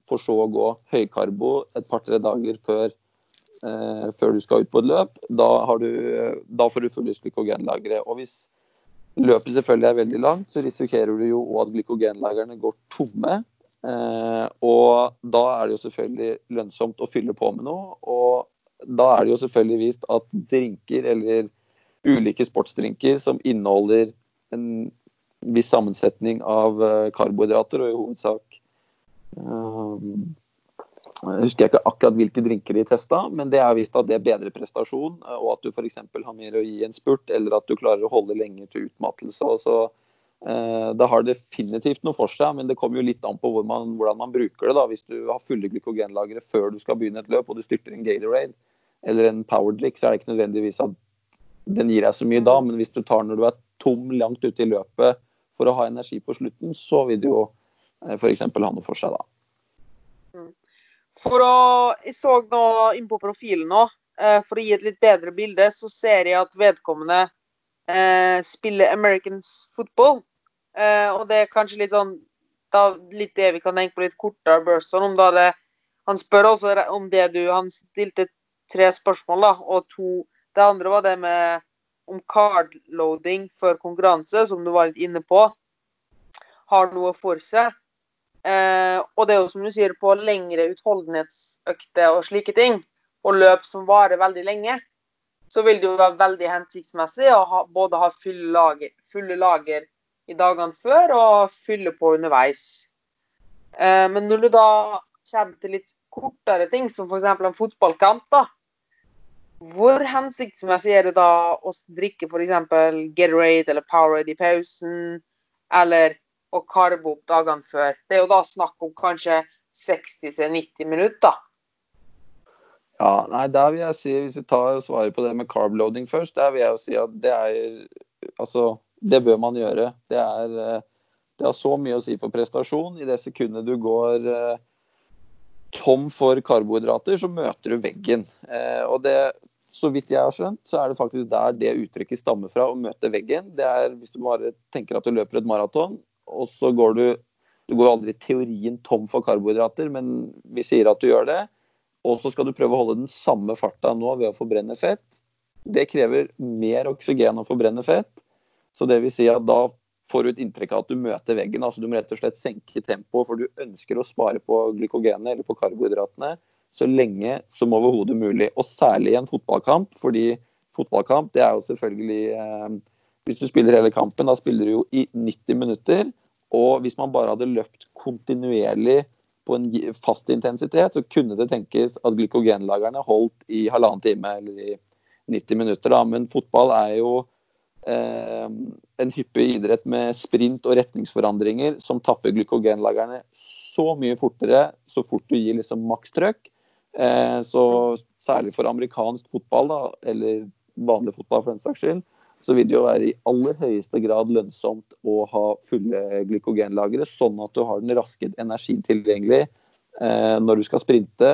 for så å gå høykarbo et par-tre dager før, uh, før, du skal ut på et løp. Da, du, da får du fulle glykogenlagre. Og hvis løpet selvfølgelig er veldig langt, så risikerer du jo at glykogenlagrene går tomme. Eh, og da er det jo selvfølgelig lønnsomt å fylle på med noe. Og da er det jo selvfølgelig vist at drinker eller ulike sportsdrinker som inneholder en viss sammensetning av eh, karbohydrater, og i hovedsak um, jeg husker ikke akkurat hvilke drinker de testa, men det er vist at det er bedre prestasjon. Og at du f.eks. har mer å gi en spurt, eller at du klarer å holde lenger til utmattelse. så eh, Det har definitivt noe for seg, men det kommer jo litt an på hvor man, hvordan man bruker det. da. Hvis du har fulle glykogenlagre før du skal begynne et løp, og du styrter en Gatorade eller en Powerdlick, så er det ikke nødvendigvis at den gir deg så mye da. Men hvis du tar når du er tom langt ute i løpet for å ha energi på slutten, så vil det jo eh, f.eks. ha noe for seg da.
For å Jeg så nå inn på profilen nå. Eh, for å gi et litt bedre bilde, så ser jeg at vedkommende eh, spiller American football. Eh, og det er kanskje litt sånn da, litt det vi kan tenke på litt kortere Burson. Om da det, han spør også om det du Han stilte tre spørsmål, da, og to Det andre var det med om cardloading før konkurranse, som du var litt inne på, har noe for seg. Eh, og det er jo som du sier, på lengre utholdenhetsøkter og slike ting, og løp som varer veldig lenge, så vil det jo være veldig hensiktsmessig å ha, både ha fulle lager, fulle lager, i dagene før og fylle på underveis. Eh, men når du da kommer til litt kortere ting, som f.eks. en fotballkamp, da, hvor hensiktsmessig er det da å drikke f.eks. Gatorade eller Powerade i pausen, eller å karbo opp dagene før. Det er jo da snakk om kanskje 60-90 minutter.
Ja, nei, der vil jeg si, Hvis vi tar og svarer på det med carb-loading først, der vil jeg jo si at det er Altså, det bør man gjøre. Det, er, eh, det har så mye å si for prestasjon. I det sekundet du går eh, tom for karbohydrater, så møter du veggen. Eh, og det, så vidt jeg har skjønt, så er det faktisk der det uttrykket stammer fra, å møte veggen. Det er hvis du bare tenker at du løper et maraton, og så går du Du går aldri i teorien tom for karbohydrater, men vi sier at du gjør det. Og så skal du prøve å holde den samme farta nå ved å forbrenne fett. Det krever mer oksygen å forbrenne fett. Så det vil si at da får du et inntrykk av at du møter veggen. altså Du må rett og slett senke tempoet, for du ønsker å spare på glykogenet eller på karbohydratene så lenge som overhodet mulig. Og særlig i en fotballkamp, fordi fotballkamp det er jo selvfølgelig eh, Hvis du spiller hele kampen, da spiller du jo i 90 minutter. Og hvis man bare hadde løpt kontinuerlig på en fast intensitet, så kunne det tenkes at glykogenlagrene holdt i halvannen time eller i 90 minutter. Da. Men fotball er jo eh, en hyppig idrett med sprint og retningsforandringer som tapper glykogenlagrene så mye fortere så fort du gir liksom makstrøkk. Eh, så særlig for amerikansk fotball, da, eller vanlig fotball for den saks skyld, så vil det jo være i aller høyeste grad lønnsomt å ha fulle glykogenlagre, sånn at du har den raske energien tilgjengelig eh, når du skal sprinte,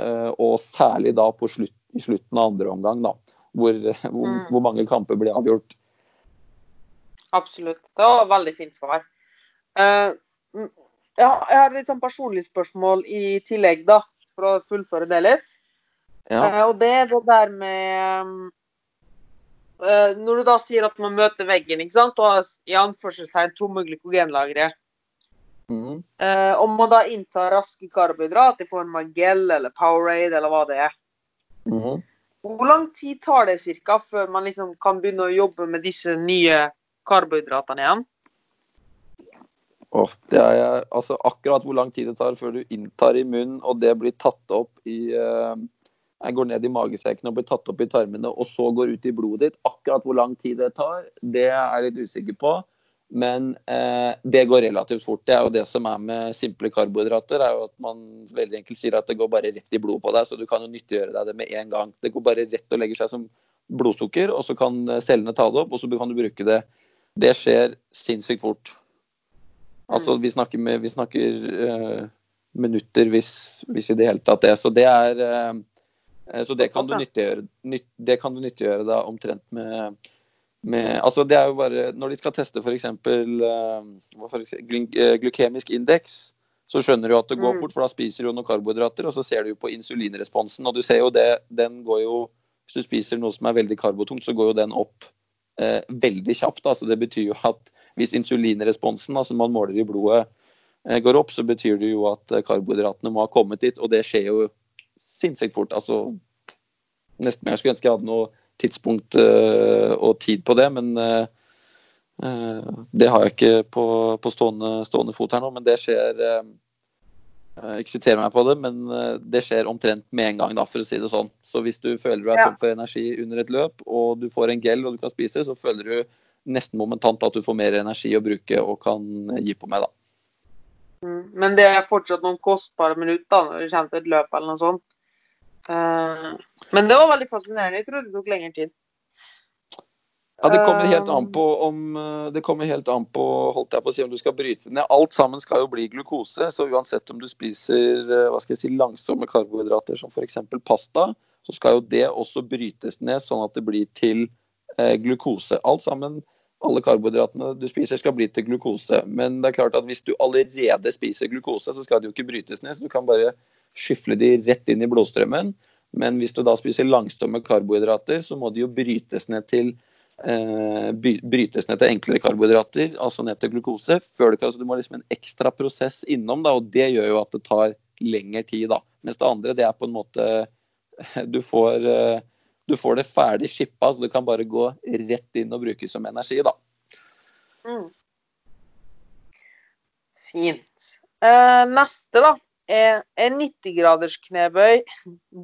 eh, og særlig da på slutt, i slutten av andre omgang, da, hvor, hvor, mm. hvor, mange kamper blir avgjort.
Absolutt. Det var et veldig fint svar. Uh, jeg har litt sånn personlig spørsmål i tillegg, da, for å fullføre det litt. Ja. Uh, og det er det der med Eh, når du da sier at man møter veggen, ikke sant, og i anførselstegn tomme glykogenlagre mm. uh, Om man da inntar raske karbohydrat i form av gel eller Powerade eller hva det er mm. Hvor lang tid tar det cirka før man liksom kan begynne å jobbe med disse nye karbohydratene igjen?
Oh, det er altså akkurat hvor lang tid det tar før du inntar i munnen, og det blir tatt opp i jeg går ned i magesekken og blir tatt opp i tarmene, og så går ut i blodet ditt. Akkurat hvor lang tid det tar, det er jeg litt usikker på. Men eh, det går relativt fort. Det er jo det som er med simple karbohydrater. er jo at Man veldig enkelt sier at det går bare rett i blodet på deg, så du kan jo nyttiggjøre deg det med en gang. Det går bare rett og legger seg som blodsukker, og så kan cellene ta det opp, og så kan du bruke det. Det skjer sinnssykt fort. Altså, mm. vi snakker, med, vi snakker uh, minutter, hvis, hvis, i det hele tatt det. Så det er uh, Eh, så det kan, du nyttiggjøre, nytt, det kan du nyttiggjøre da omtrent med, med, altså det er jo bare, Når de skal teste f.eks. Uh, glykemisk indeks, så skjønner du at det går mm. fort, for da spiser du noen karbohydrater, og så ser du jo på insulinresponsen. Og du ser jo det, den går jo Hvis du spiser noe som er veldig karbotungt, så går jo den opp eh, veldig kjapt. Altså det betyr jo at hvis insulinresponsen, altså man måler i blodet, eh, går opp, så betyr det jo at karbohydratene må ha kommet dit, og det skjer jo sinnssykt fort. Altså, nesten jeg skulle ønske jeg hadde noe tidspunkt uh, og tid på det, men uh, uh, det har jeg ikke på, på stående, stående, fot her nå. Men det skjer Uh, ikke siter meg på det, men det skjer omtrent med en gang, da, for å si det sånn. Så hvis du føler du er tom for energi under et løp, og du får en gel og du kan spise, så føler du nesten momentant at du får mer energi å bruke og kan gi på med, da.
Mm. Men det er fortsatt noen kostbare minutter når du kommer til et løp eller noe sånt. Uh, men det var veldig fascinerende. Jeg trodde det tok lengre tid.
Ja, Det kommer helt an på om eh, det kommer helt an på, holdt jeg på å si, om du skal bryte ned. Alt sammen skal jo bli glukose. Så uansett om du spiser eh, hva skal jeg si, langsomme karbohydrater som f.eks. pasta, så skal jo det også brytes ned sånn at det blir til eh, glukose. Alt sammen, alle karbohydratene du spiser skal bli til glukose. Men det er klart at hvis du allerede spiser glukose, så skal det jo ikke brytes ned. Så du kan bare skyfle de rett inn i blodstrømmen. Men hvis du da spiser langsomme karbohydrater, så må de jo brytes ned til eh, brytes ned til enklere karbohydrater, altså ned til glukose. før Du kan, altså du må liksom en ekstra prosess innom, da, og det gjør jo at det tar lengre tid. da. Mens det andre, det er på en måte Du får, eh, du får det ferdig shippa, så du kan bare gå rett inn og bruke som energi, da.
Mm. Fint. Uh, neste, da, er, er 90 graders knebøy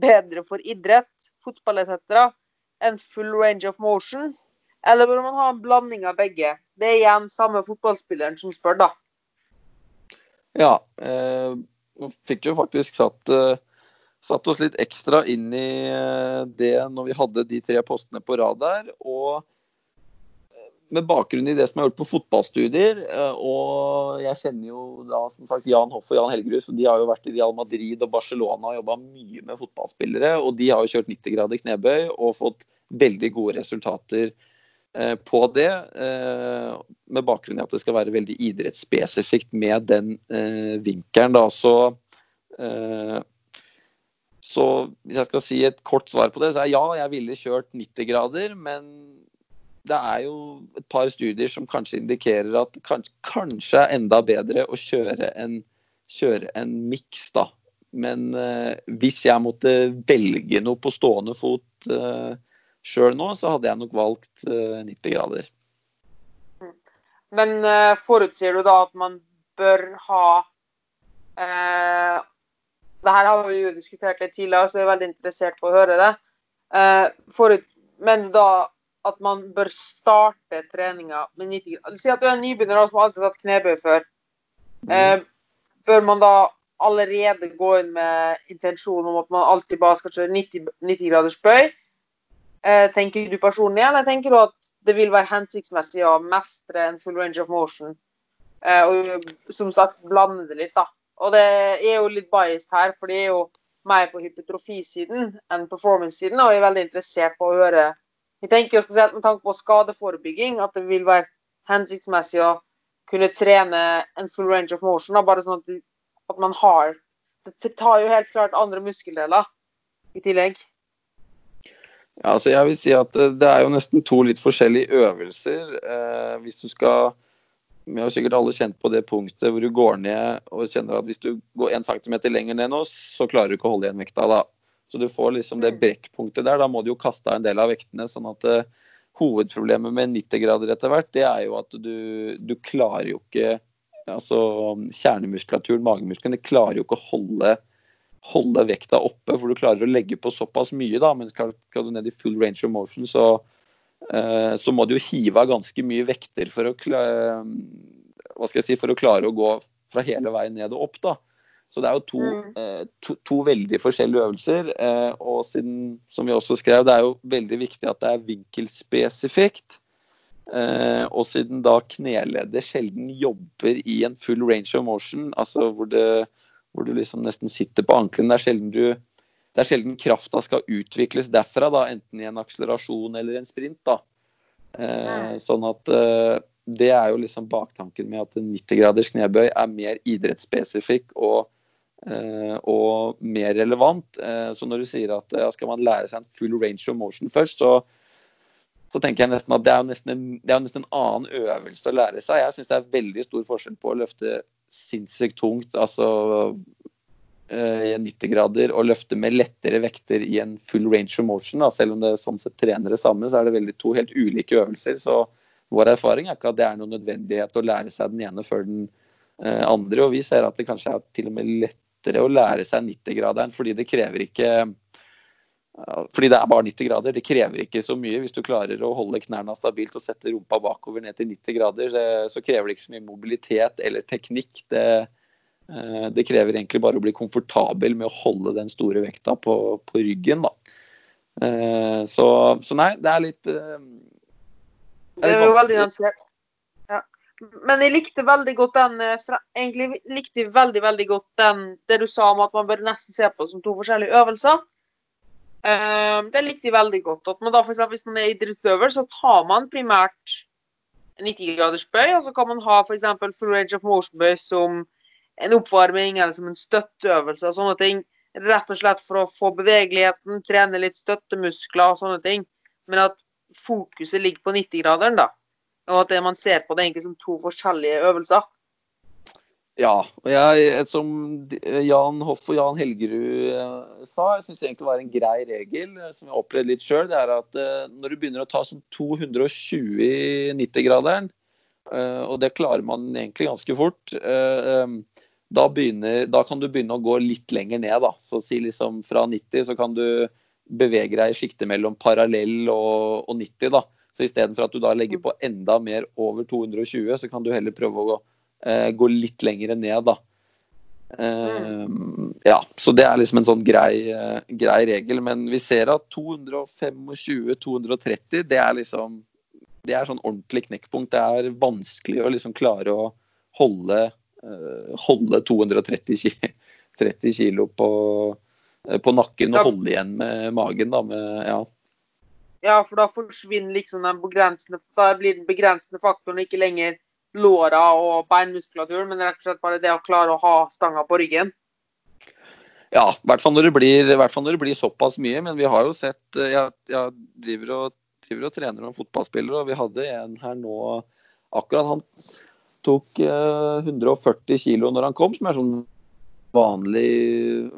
bedre for idrett, fotball etc. enn full range of motion? Eller bør man ha en blanding av begge? Det er igjen samme fotballspilleren som spør, da.
Ja. Eh, fikk jo faktisk satt, eh, satt, oss litt ekstra inn i eh, det når vi hadde de tre postene på rad der. Og med bakgrunn i det som jeg har gjort på fotballstudier, eh, og jeg kjenner jo da som sagt Jan Hoff og Jan Helgerud, så de har jo vært i Real Madrid og Barcelona og jobba mye med fotballspillere. Og de har jo kjørt 90 grader knebøy og fått veldig gode resultater Eh, på det, eh, med bakgrunn i at det skal være veldig idrettsspesifikt med den vinkelen. Da. Så, så hvis jeg skal si et kort svar på det, så er ja, jeg ville kjørt 90 grader, men det er jo et par studier som kanskje indikerer at kanskje, kanskje er enda bedre å kjøre en, en miks, da. Men eh, hvis jeg måtte velge noe på stående fot eh, Sjøl nå så hadde jeg nok valgt 90 eh, grader.
Men eh, forutsier du da at man bør ha eh, det her har vi jo diskutert litt tidligere, så jeg er veldig interessert på å høre det. Eh, forut, men da at man bør starte treninga med 90 grader Si at du er en nybegynner som aldri har tatt knebøy før. Uh, bør man da allerede gå inn med intensjon om at man alltid bare skal kjøre 90, 90 graders bøy? Eh, tenker du personlig, eller tenker du at det vil være hensiktsmessig å mestre en full range of motion? Eh, og som sagt, blande det litt, da. Og det er jo litt biased her, for det er jo mer på hypotrofisiden enn performance-siden, og jeg er veldig interessert på å høre Jeg tenker jo spesielt med tanke på skadeforebygging at det vil være hensiktsmessig å kunne trene en full range of motion, da, bare sånn at, at man har Det tar jo helt klart andre muskeldeler i tillegg.
Ja, altså jeg vil si at eh, Det er jo nesten to litt forskjellige øvelser. Eh, hvis du skal Vi har sikkert alle kjent på det punktet hvor du går ned og kjenner at hvis du går en centimeter lenger ned nå, så klarer du ikke å holde igjen vekta da. Så du får liksom det mm. brekkpunktet der. Da må du jo kaste av en del av vektene. sånn at uh, Hovedproblemet med 90 grader etter hvert, det er jo at du, du klarer jo ikke altså Kjernemuskulaturen, magemuskelen, det klarer jo ikke å holde holde vekta oppe, for du klarer å legge på såpass mye. da, Men skal, skal du ned i full range of motion, så, uh, så må du jo hive av ganske mye vekter for å, hva skal jeg si, for å klare å gå fra hele veien ned og opp. da. Så det er jo to, mm. eh, to, to veldig forskjellige øvelser. Eh, og siden, som vi også skrev, det er jo veldig viktig at det er vinkelspesifikt. Eh, og siden da kneleddet sjelden jobber i en full range of motion, altså hvor det hvor du liksom nesten sitter på ankelen. Det er sjelden, du, det er sjelden krafta skal utvikles derfra, da, enten i en akselerasjon eller en sprint. da. Eh, sånn at eh, det er jo liksom baktanken med at 90 graders knebøy er mer idrettsspesifikk og, og mer relevant. Eh, så når du sier at skal man lære seg en full range of motion først, så, så tenker jeg nesten at det er, nesten en, det er nesten en annen øvelse å lære seg. Jeg syns det er veldig stor forskjell på å løfte sinnssykt tungt, altså eh, i 90 grader, og løfte med lettere vekter i en full range of motion. Da. Selv om det sånn sett trener det samme, så er det veldig to helt ulike øvelser. Så vår erfaring er ikke at det er noen nødvendighet å lære seg den ene før den eh, andre. Og vi ser at det kanskje er til og med lett, lettere å lære seg 90-graderen fordi det krever ikke fordi det er bare 90 grader. Det krever ikke så mye. Hvis du klarer å holde knærne stabilt og sette rumpa bakover ned til 90 grader, så krever det ikke så mye mobilitet eller teknikk. Det, eh, det krever egentlig bare å bli komfortabel med å holde den store vekta på, på ryggen. Da. Eh, så, så, nei, det er litt
Det er, det er jo veldig nyansert. Men jeg likte veldig godt den eh, Egentlig likte jeg veldig veldig godt den det du sa om at man bør nesten se på det som to forskjellige øvelser. Uh, det likte jeg veldig godt. At man da for eksempel, Hvis man er idrettsutøver, så tar man primært 90 graders bøy, og så kan man ha f.eks. full range of motion-bøy som en oppvarming eller som en støtteøvelse og sånne ting. Rett og slett for å få bevegeligheten, trene litt støttemuskler og sånne ting. Men at fokuset ligger på 90-graderen, da. Og at det man ser på det er egentlig som to forskjellige øvelser.
Ja. og jeg, Som Jan Hoff og Jan Helgerud eh, sa, jeg syns egentlig var en grei regel eh, som jeg opplevde litt sjøl. Det er at eh, når du begynner å ta sånn 220 i 90-graderen, og det klarer man egentlig ganske fort, da, begynner, da, kan du begynne å gå litt lenger ned. da. Så si liksom fra 90 så kan du bevege deg i sjiktet mellom parallell og, og 90. da. Så istedenfor at du da legger mm. på enda mer over 220, så kan du heller prøve å gå, eh, gå litt lenger ned, da. Uh, ja, så det er liksom en sånn grei, eh, grei regel. Men vi ser at 225-230, det er liksom Det er sånn ordentlig knekkpunkt. Det er vanskelig å liksom klare å holde, holde 230 kilo, 30 kilo på, på nakken og holde igjen med magen, da. Med, ja.
Ja, for da forsvinner liksom den begrensende Da blir den begrensende faktoren ikke lenger låra og beinmuskulaturen, men rett og slett bare det å klare å ha stanga på ryggen.
Ja, i hvert fall når det blir, når det blir såpass mye. Men vi har jo sett eh, Jeg, jeg driver, og, driver, og, trener noen fotballspillere, og vi hadde en her nå akkurat. Han tok eh, 140 kilo når han kom, som er sånn vanlig,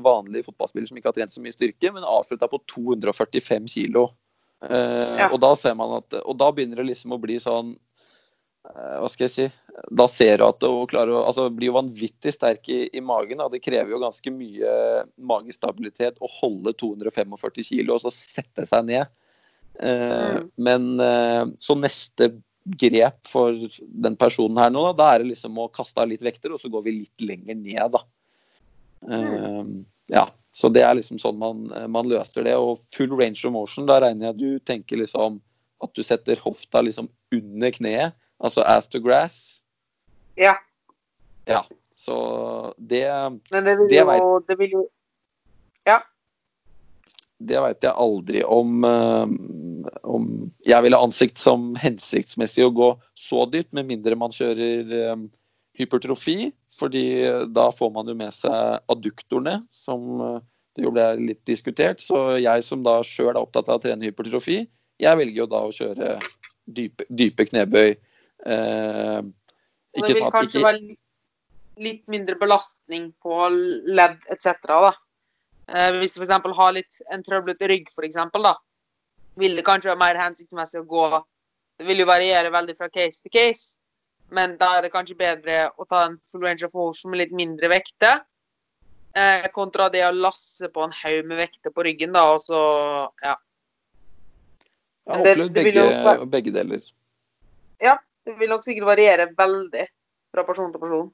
vanlig fotballspiller som ikke har trent så mye styrke, men avslutta på 245 kilo. Uh, ja. Og da ser man at Og da begynner det liksom å bli sånn uh, Hva skal jeg si Da ser du at hun klarer å altså, blir jo vanvittig sterk i, i magen. Da. Det krever jo ganske mye magestabilitet å holde 245 kilo og så sette seg ned. Uh, mm. Men så neste grep for den personen her nå, da, da er det liksom å kaste av litt vekter, og så går vi litt lenger ned, da. Mm. Ja. Så det er liksom sånn man, man, løser det. Og full range of motion, da regner jeg du tenker liksom at du setter hofta liksom under kneet, altså ass to grass.
Ja.
Ja. Så det
Men det vil det jo, vet, det vil jo Ja.
Det veit jeg aldri om, um, om jeg ville ansikt som hensiktsmessig å gå så dypt, med mindre man kjører um, hypertrofi, fordi da får man jo med seg adduktorene, som eh, det jo ble litt diskutert. Så jeg som da sjøl er opptatt av å trene hypertrofi, jeg velger jo da å kjøre dype, dype knebøy. Eh,
det vil kanskje ikke... være litt mindre belastning på ledd etc. da. Eh, hvis du f.eks. har litt en trøblete rygg, for eksempel, da, vil det kanskje være mer hensiktsmessig å gå Det vil jo variere veldig fra case til case. Men da er det kanskje bedre å ta en full range of motion med litt mindre vekter. Eh, kontra det å lasse på en haug med vekter på ryggen, da, og så Ja.
Jeg har opplevd begge, begge, deler.
Ja. Det vil nok sikkert variere veldig fra person til person.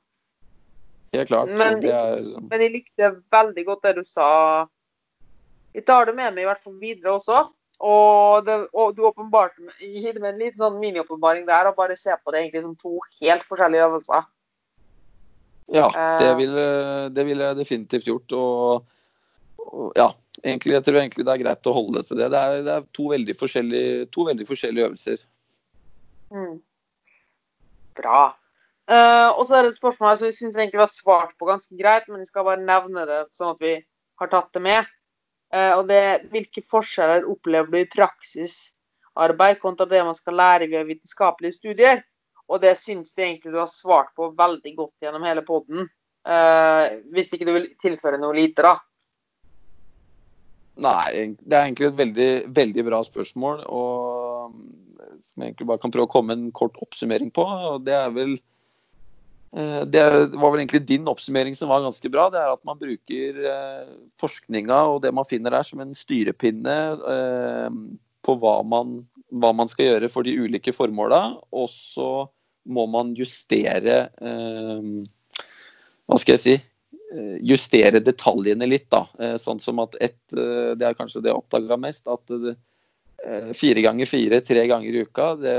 Helt klart.
Men, er... men jeg likte veldig godt det du sa. Jeg tar det med meg i hvert fall videre også. Og, det, og du åpenbarte med en liten sånn miniåpenbaring der, og bare se på det egentlig som to helt forskjellige øvelser.
Ja, det eh. ville det ville jeg definitivt gjort. Og, og, ja, egentlig, jeg tror egentlig det er greit å holde det til det. Det er, det er to, veldig to, veldig forskjellige øvelser.
Mm. Bra. Uh, og så er det et spørsmål som jeg syns egentlig var svart på ganske greit, men jeg skal bare nevne det sånn at vi har tatt det med. Eh, og det, hvilke forskjeller opplever du i praksisarbeid kontra det man skal lære ved vitenskapelige studier? Og det syns jeg egentlig du har svart på veldig godt gjennom hele poden. Uh, hvis ikke du vil tilføre noe lite, da.
Nei, det er egentlig et veldig, veldig bra spørsmål. Og som jeg egentlig bare kan prøve å komme en kort oppsummering på. og Det er vel Eh, det var vel egentlig din oppsummering som var ganske bra. Det er at man bruker eh, forskninga og det man finner der som en styrepinne eh, på hva man, hva man skal gjøre for de ulike formåla. Og så må man justere Hva skal jeg si? Justere detaljene litt, da. Sånn som at ett Det er kanskje det jeg oppdaga mest. At fire ganger fire, tre ganger i uka, det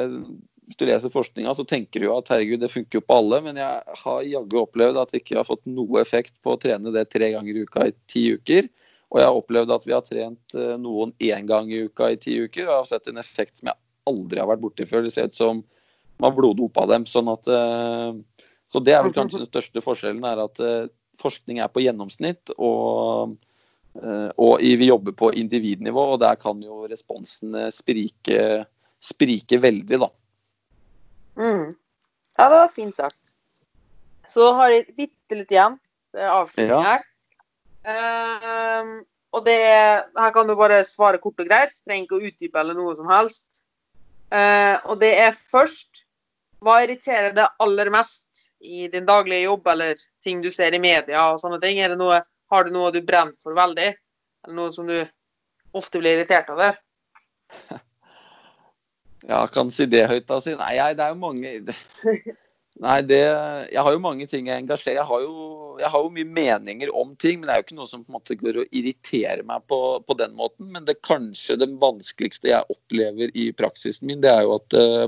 hvis du leser forskninga, så tenker du jo at herregud, det funker jo på alle, men jeg har jaggu opplevd at det ikke har fått noe effekt på å trene det tre ganger i uka i ti uker. Og jeg har opplevd at vi har trent eh, noen én gang i uka i ti uker, og jeg har sett en effekt som jeg aldri har vært borti før. Det ser ut som man bloddopa dem. sånn at eh, Så det er vel kanskje den største forskjellen, er at eh, forskning er på gjennomsnitt, og og vi jobber på individnivå, og der kan jo responsene sprike, sprike veldig, da.
Mm. Ja, det var fint sagt. Så har jeg bitte litt igjen. Det er avslutning ja. her. Uh, og det Her kan du bare svare kort og greit. Trenger ikke å utdype eller noe som helst. Uh, og det er først Hva irriterer deg aller mest i din daglige jobb eller ting du ser i media og sånne ting? Er det noe, har du noe du brenner for veldig? Eller noe som du ofte blir irritert over?
Ja, kan si det høyt, da. Si. Nei, det er jo mange Nei, det Jeg har jo mange ting jeg engasjerer Jeg har jo, jeg har jo mye meninger om ting, men det er jo ikke noe som på en måte går og irriterer meg på, på den måten. Men det kanskje det vanskeligste jeg opplever i praksisen min, det er jo at, eh,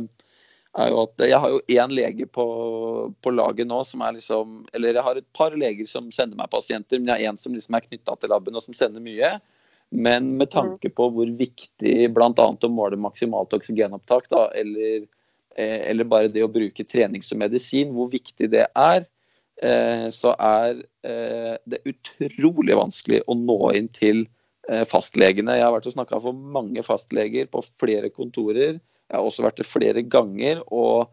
er jo at Jeg har jo én lege på, på, laget nå som er liksom Eller jeg har et par leger som sender meg pasienter, men jeg har en som liksom er knytta til laben og som sender mye. Men med tanke på hvor viktig bl.a. å måle maksimalt oksygenopptak, da, eller, eh, eller, bare det å bruke trening som medisin, hvor viktig det er, eh, så er eh, det utrolig vanskelig å nå inn til fastlegene. Jeg har vært og snakka for mange fastleger på flere kontorer. Jeg har også vært det flere ganger. og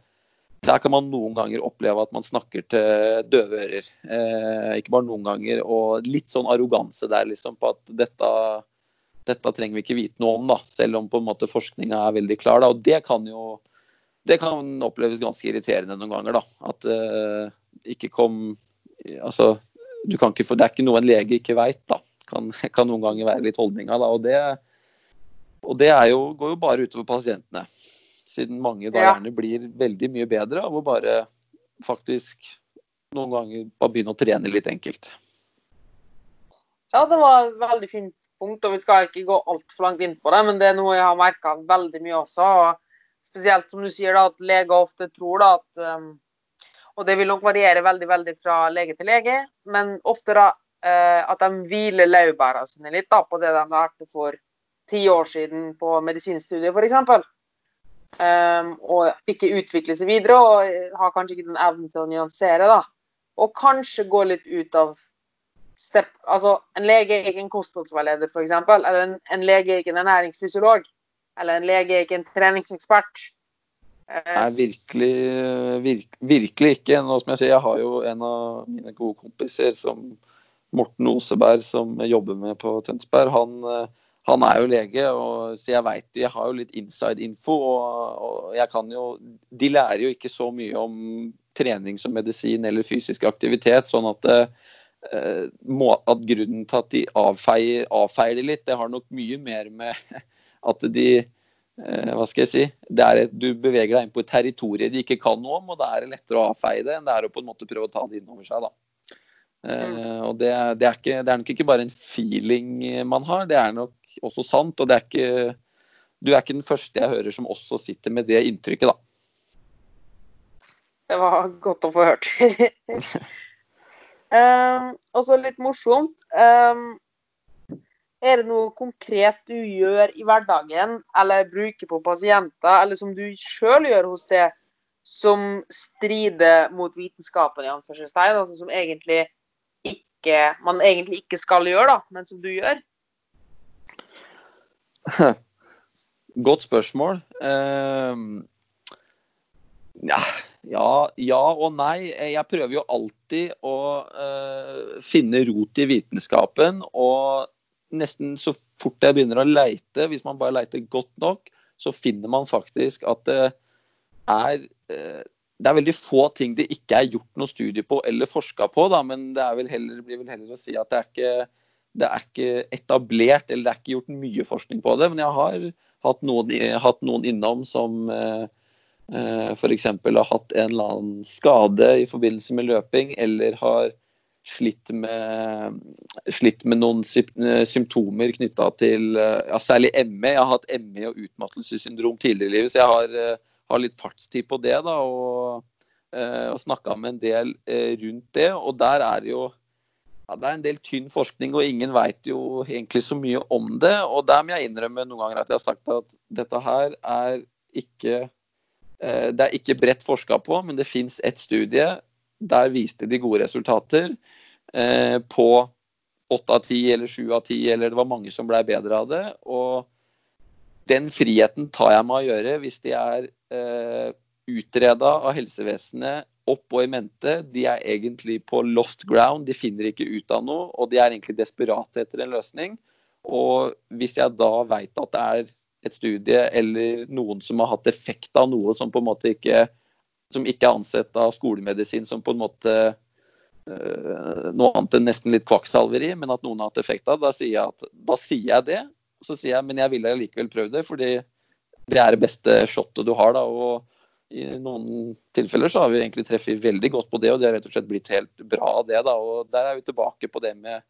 der kan man noen ganger oppleve at man snakker til døve ører. Eh, ikke bare noen ganger. Og litt sånn arroganse der, liksom, på at dette, dette trenger vi ikke vite noe om, da. Selv om på en måte forskninga er veldig klar. Da. Og det kan jo det kan oppleves ganske irriterende noen ganger, da. At eh, ikke kom Altså, du kan ikke få Det er ikke noe en lege ikke veit, da. Kan, kan, noen ganger være litt holdninga, da. Og det, og det jo, går jo bare utover pasientene. Siden mange da gjerne blir veldig mye bedre av å bare faktisk noen ganger bare begynne å trene litt enkelt.
Ja, det var et veldig fint punkt, og vi skal ikke gå altfor langt inn på det, men det er noe jeg har merka veldig mye også. og Spesielt som du sier, da, at leger ofte tror da, at um, Og det vil nok variere veldig veldig fra lege til lege, men ofte da uh, at de hviler laurbæra sine litt da, på det de lærte for ti år siden på medisinstudiet, f.eks. Um, og ikke utvikle seg videre, og har kanskje ikke den evnen til å nyansere. da. Og kanskje gå litt ut av step, altså En lege er ikke en kostholdsveileder, f.eks. Eller en, en, lege er ikke en ernæringsfysiolog. Eller en lege er ikke en treningsekspert.
Nei, virkelig, virk, virkelig ikke. Nå som jeg sier, jeg har jo en av mine gode kompiser, som Morten Oseberg, som jobber med på Tønsberg. Han, han er jo lege, og, så jeg veit Jeg har jo litt inside info. Og, og, jeg kan jo De lærer jo ikke så mye om trening som medisin eller fysisk aktivitet. sånn at Eh, at grunnen til at de avfeier, avfeier det litt, det har nok mye mer med at de eh, hva skal jeg si, er Du beveger deg inn på et territorium de ikke kan noe om, og da er det lettere å avfeie det enn det er å på en måte prøve å ta det inn over seg. da. Uh, og det, det, er ikke, det, er nok ikke bare en feeling man har, det er nok også sant. Og det er ikke Du er ikke den første jeg hører som også sitter med det inntrykket, da.
Det var godt å få hørt. Um, og så litt morsomt. Um, er det noe konkret du gjør i hverdagen eller bruker på pasienter, eller som du sjøl gjør hos det, som strider mot vitenskapen, i anførselstegn, altså som egentlig ikke, man egentlig ikke skal gjøre, da, men som du gjør?
Godt spørsmål. Uh, ja, ja, og nei. Jeg prøver jo alltid å uh, finne rot i vitenskapen. Og nesten så fort jeg begynner å leite, hvis man bare leiter godt nok, så finner man faktisk at det er uh, det er veldig få ting det ikke er gjort noe studie på eller forska på, da, men det vel heller, blir vel heller å si at det er, ikke, det er ikke etablert eller det er ikke gjort mye forskning på det. Men jeg har hatt noen, hatt noen innom som eh, eh, f.eks. har hatt en eller annen skade i forbindelse med løping, eller har slitt med, slitt med noen symptomer knytta til eh, ja, særlig ME. Jeg har hatt ME og utmattelsessyndrom tidligere i livet, så jeg har har litt fartstid på det. da, Og, eh, og snakka med en del eh, rundt det. Og der er jo ja, det er en del tynn forskning, og ingen veit jo egentlig så mye om det. Og der må jeg innrømme noen ganger at jeg har sagt at dette her er ikke eh, Det er ikke bredt forska på, men det fins ett studie. Der viste de gode resultater på åtte av ti eller sju av ti, eller det var mange som blei bedre av det. Og den friheten tar jeg meg å gjøre hvis de er eh, utreda av helsevesenet opp og i mente. De er egentlig på lost ground, de finner ikke ut av noe, og de er egentlig desperate etter en løsning. Og hvis jeg da veit at det er et studie eller noen som har hatt effekt av noe som på en måte ikke som ikke er ansett av skolemedisin som på en måte øh, noe annet enn nesten litt kvakksalveri, men at noen har hatt effekt av, da sier jeg, at, da sier jeg det. Så sier jeg men jeg ville likevel prøvd det, fordi det er det beste shotet du har. da, og i noen tilfeller så har vi egentlig treffet veldig godt på det, og det har rett og slett blitt helt bra av det. da, og Der er vi tilbake på det med,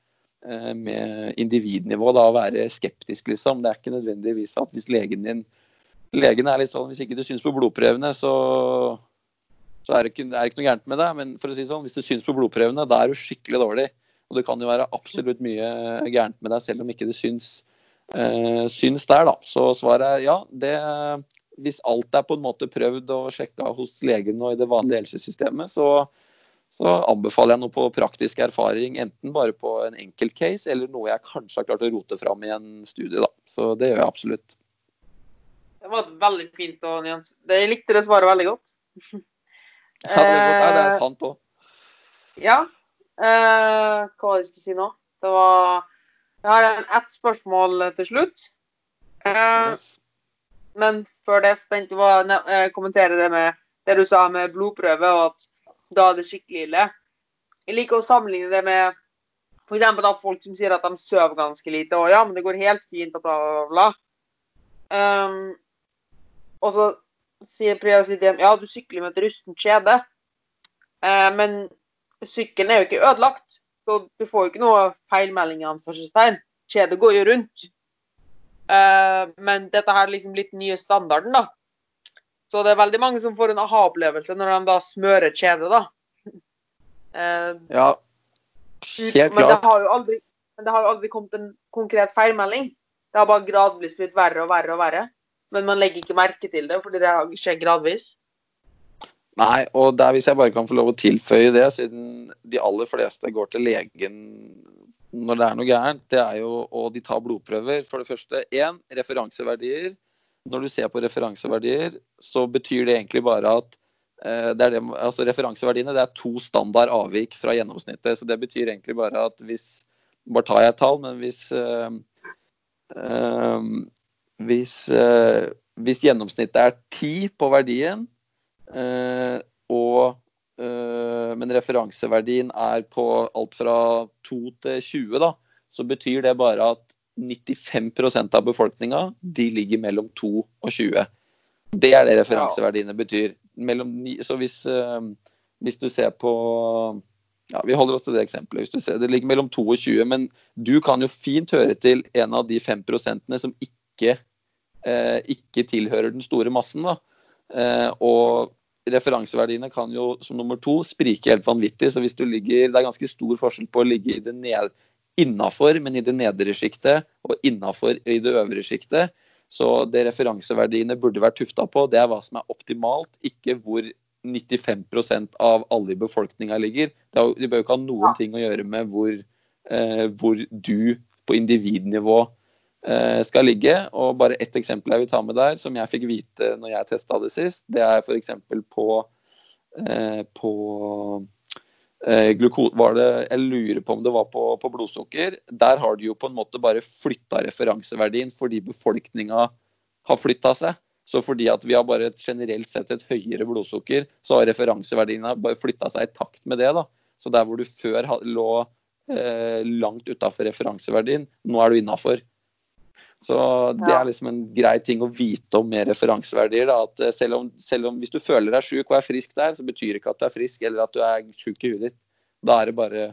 eh, med individnivå, da, å være skeptisk, liksom. Det er ikke nødvendigvis at hvis legen din Legen er litt sånn hvis ikke du syns på blodprøvene, så, så er, det ikke, er det ikke noe gærent med deg. Men for å si sånn, hvis du syns på blodprøvene, da er du skikkelig dårlig. Og det kan jo være absolutt mye gærent med deg, selv om ikke det syns eh, syns der, da. Så svaret er ja. Det, hvis alt er på en måte prøvd og sjekka hos legen og i det vanlige helsesystemet, så, så anbefaler jeg noe på praktisk erfaring. Enten bare på en enkelt case, eller noe jeg kanskje har klart å rote fram i en studie. da. Så det gjør jeg absolutt.
Det var veldig fint og nyans. Jeg likte det svaret veldig godt.
ja, det er, godt. Ja, det er sant òg.
Ja. Eh, hva var det jeg skulle si nå? Det var jeg har ett spørsmål til slutt. Eh, yes. Men før det så tenkte jeg å eh, kommentere det med det du sa med blodprøve, og at da er det skikkelig ille. Jeg liker å sammenligne det med f.eks. folk som sier at de sover ganske lite. Og ja, men det går helt fint, og bla, bla, bla. Um, og så sier Priya Sidem ja, du sykler med et rustent kjede. Uh, men sykkelen er jo ikke ødelagt. Så du får jo ikke noe feil melding. anførselstegn. Kjedet går jo rundt. Uh, men dette her er liksom litt nye standarden, da. Så det er veldig mange som får en aha-opplevelse når de da smører kjedet, da.
Uh, ja, helt
men klart. Det har jo aldri, men det har jo aldri kommet en konkret feilmelding. Det har bare gradvis blitt verre og verre og verre. Men man legger ikke merke til det, fordi det skjer gradvis.
Nei, og der hvis jeg bare kan få lov å tilføye det, siden de aller fleste går til legen når det er noe gærent, det er jo og de tar blodprøver. For det første én, referanseverdier. Når du ser på referanseverdier, så betyr det egentlig bare at eh, det det, altså Referanseverdiene det er to standard avvik fra gjennomsnittet. Så det betyr egentlig bare at hvis Bare tar jeg et tall, men hvis øh, øh, hvis, øh, hvis gjennomsnittet er ti på verdien, Eh, og, eh, men referanseverdien er på alt fra 2 til 20, da, så betyr det bare at 95% av befolkninga de ligger mellom 2 og 20. Det er det referanseverdiene betyr. Mellom, så hvis, eh, hvis du ser på ja, Vi holder oss til det eksempelet. Hvis du ser, Det ligger mellom 2 og 20, men du kan jo fint høre til en av de 5% som ikke, eh, ikke tilhører den store massen. da. Eh, og referanseverdiene kan jo som nummer to sprike helt vanvittig. Så hvis du ligger Det er ganske stor forskjell på å ligge i det ned, innafor, men i det nedre sjiktet, og innafor i det øvre sjiktet. Så det referanseverdiene burde vært tufta på, det er hva som er optimalt, ikke hvor 95% av alle i befolkninga ligger. Er, bør jo ikke ha noen ting å gjøre med hvor, eh, hvor du på individnivå skal ligge. Og bare ett eksempel jeg vil ta med der, som jeg fikk vite når jeg testa det sist, det er f.eks. på, eh, på eh, glukose var det, Jeg lurer på om det var på, på, blodsukker. Der har de jo på en måte bare flytta referanseverdien fordi befolkninga har flytta seg. Så fordi at vi har bare generelt sett et høyere blodsukker, så har referanseverdiene bare flytta seg i takt med det. da. Så der hvor du før lå eh, langt utafor referanseverdien, nå er du innafor. Så det er liksom en grei ting å vite om med referanseverdier. Da, at eh, selv om, selv om, Hvis du føler deg sjuk og er frisk der, så betyr det ikke at du er frisk eller at du er sjuk i huet ditt. Da er det bare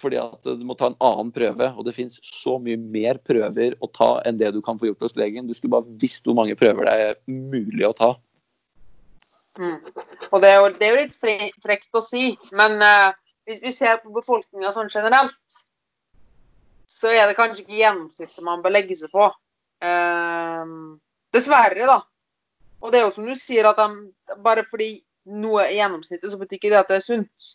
fordi at du må ta en annen prøve. Og det finnes så mye mer prøver å ta enn det du kan få gjort hos legen. Du skulle bare visst hvor mange prøver det er mulig å ta.
Mm. Og det er, jo, det er, jo, litt frekt å si, men uh, hvis vi ser på befolkninga sånn generelt, så er det kanskje ikke gjennomsnittet man bør legge seg på. Um, dessverre, da. Og det er jo som du sier, at de, bare fordi noe er gjennomsnittet, så betyr ikke det at det er sunt.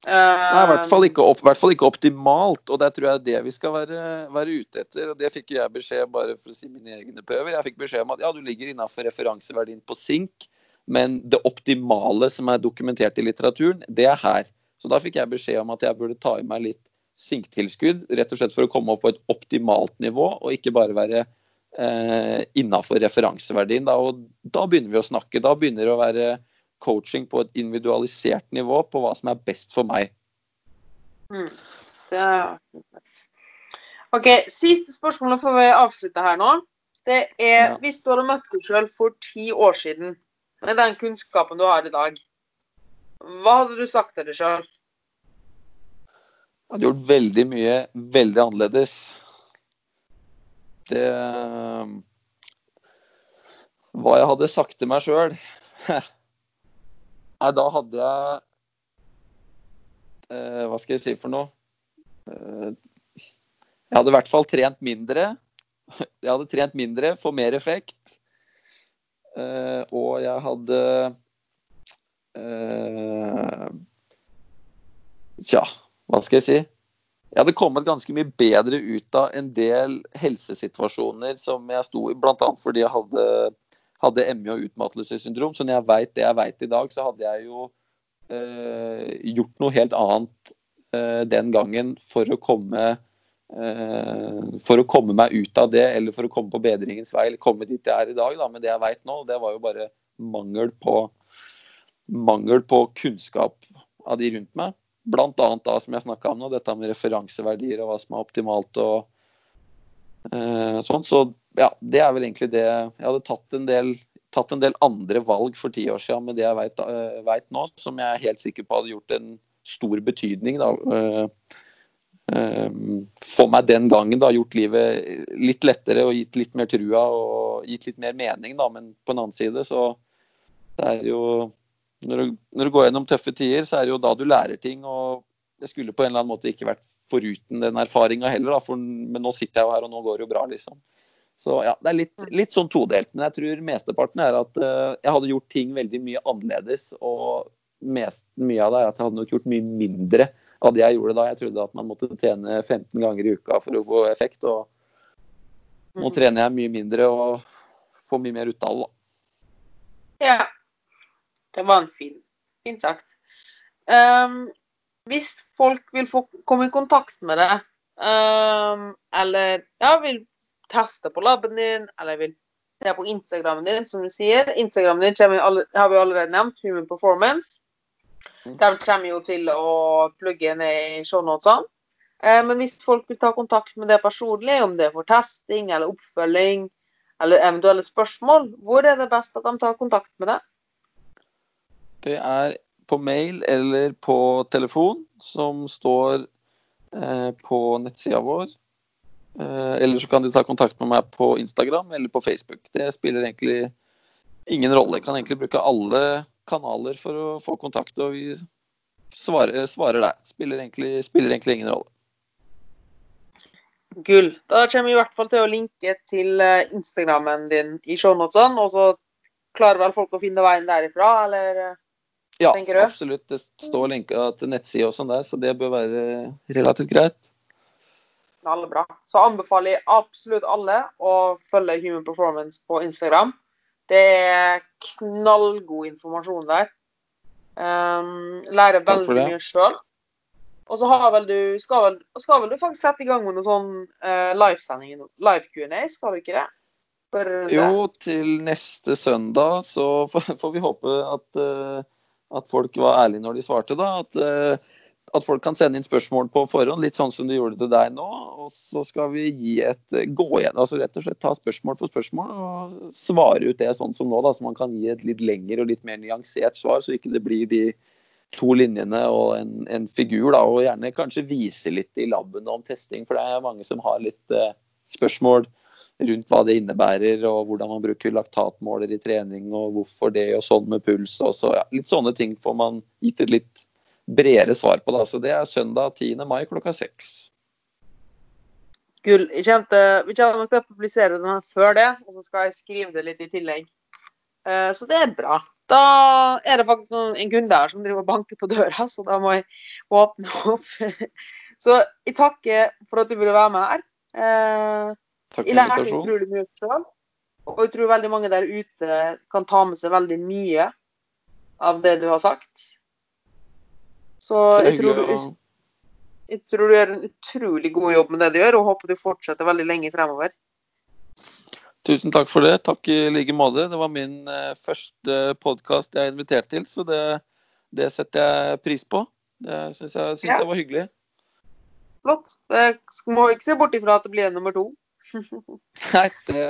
Uh, Nei, i hvert fall, ikke, opp, hvert fall ikke optimalt, og det tror jeg er det vi skal være, være ute etter. og Det fikk jeg beskjed bare for å si mine egne prøver. Jeg fikk beskjed om at ja, du ligger innafor referanseverdien på sink, men det optimale som er dokumentert i litteraturen, det er her. Så da fikk jeg beskjed om at jeg burde ta i meg litt sinktilskudd, rett og slett for å komme opp på et optimalt nivå, og ikke bare være eh, innafor referanseverdien. Da, og da begynner vi å snakke. Da begynner det å være coaching på et individualisert nivå på hva som er best for meg.
Mm. Er... OK, siste spørsmål får vi avslutte her nå. Det er ja. hvis du hadde møtt deg sjøl for ti år siden, med den kunnskapen du har i dag, hva hadde du sagt til deg sjøl?
Hadde gjort veldig mye veldig annerledes. Det Hva jeg hadde sagt til meg sjøl Nei, da hadde jeg eh, Hva skal jeg si for noe? Eh, jeg hadde i hvert fall trent mindre. Jeg hadde trent mindre, for mer effekt. Eh, og jeg hadde eh, Tja, hva skal jeg si? Jeg hadde kommet ganske mye bedre ut av en del helsesituasjoner som jeg sto i, bl.a. fordi jeg hadde hadde ME og utmattelsessyndrom. Så når jeg veit det jeg veit i dag, så hadde jeg jo eh, gjort noe helt annet eh, den gangen for å komme eh, for å komme meg ut av det, eller for å komme på bedringens vei, eller komme dit jeg er i dag, da, med det jeg veit nå. Det var jo bare mangel på, mangel på kunnskap av de rundt meg. Blant annet da, som jeg snakka om nå, dette med referanseverdier og hva som er optimalt og eh, sånn. Så ja, det er vel egentlig det. Jeg hadde tatt en del, tatt en del andre valg for ti år siden med det jeg veit eh, nå, som jeg er helt sikker på hadde gjort en stor betydning. da, eh, for meg den gangen da, gjort livet litt lettere og gitt litt mer trua og gitt litt mer mening. Da. Men på en annen side så det er jo når du, når du går gjennom tøffe tider, så er det jo da du lærer ting. og det skulle på en eller annen måte ikke vært foruten den erfaringa heller, da, for, men nå sitter jeg jo her, og nå går det jo bra, liksom. Så ja, det er litt, mm. litt, sånn todelt. Men jeg tror mesteparten er at uh, jeg hadde gjort ting veldig mye annerledes. Og mest, mye av det er at jeg hadde nok gjort mye mindre av det jeg gjorde da. Jeg trodde at man måtte tjene 15 ganger i uka for å få effekt. Og nå mm. trener jeg mye mindre og får mye mer ut av det.
Ja. Det var en fin, fint sagt. Um, hvis folk vil få komme i kontakt med deg, um, eller ja, vil teste på laben din, eller vil se på Instagrammen din, som du sier. Instagrammen din alle, har vi allerede nevnt, Human Performance. De kommer jo til å plugge ned i shownotene. Eh, men hvis folk vil ta kontakt med det personlig, om det er for testing eller oppfølging, eller eventuelle spørsmål, hvor er det best at de tar kontakt med deg?
Det er på mail eller på telefon, som står eh, på nettsida vår. Eh, eller så kan du ta kontakt med meg på Instagram eller på Facebook. Det spiller egentlig ingen rolle. Jeg kan egentlig bruke alle kanaler for å få kontakt, og vi svarer, svarer der. Spiller spiller egentlig ingen rolle.
Gull. Da kommer vi i hvert fall til å linke til eh, Instagrammen din i shownotene, og så klarer vel folk å finne veien derifra, eller
ja, tenker du? Absolutt. Det står linka til nettsida og sånn der, så det bør være relativt greit
bra. Så anbefaler jeg absolutt alle å følge Human Performance på Instagram. Det er knallgod informasjon der. Um, lærer veldig mye sjøl. Og så du skal vel, skal vel, du faktisk sette i gang med noen sånn uh, livesending, live Q&A, skal du ikke det?
Jo, til neste søndag så får vi håpe at, uh, at folk var ærlige når de svarte, da. At, uh, at, folk kan sende inn spørsmål på forhånd, litt sånn som du gjorde til deg nå. Og så skal vi gi et gå igjen, altså rett og slett ta spørsmål for spørsmål og svare ut det sånn som nå, da. Så man kan gi et litt lengre og litt mer nyansert svar, så ikke det blir de to linjene og en, en figur. da, Og gjerne kanskje vise litt i laben om testing, for det er mange som har litt uh, spørsmål rundt hva det innebærer, og hvordan man bruker laktatmåler i trening, og hvorfor det, og sånn med puls. Og så, ja, litt sånne ting får man gitt et litt bredere svar på. Da. Så det er søndag 10. mai klokka seks.
Gull. Vi kommer nok til å publisere den før det, og så skal jeg skrive det litt i tillegg. Eh, så det er bra. Da er det faktisk en kunde her som driver og banker på døra, så da må jeg åpne opp. Så jeg takker for at du ville være med her. Eh,
Takk
for invitasjonen. Jeg lærte utrolig mye selv. Og jeg tror veldig mange der ute kan ta med seg veldig mye av det du har sagt. Så jeg tror, du, jeg tror du gjør en utrolig god jobb med det du gjør, og håper du fortsetter veldig lenge fremover.
Tusen takk for det. Takk i like måte. Det var min uh, første podkast jeg er invitert til, så det, det, setter jeg pris på. Det syns jeg, synes ja. jeg var hyggelig.
Flott. Jeg må ikke se bort ifra at det blir nummer to.
Nei, det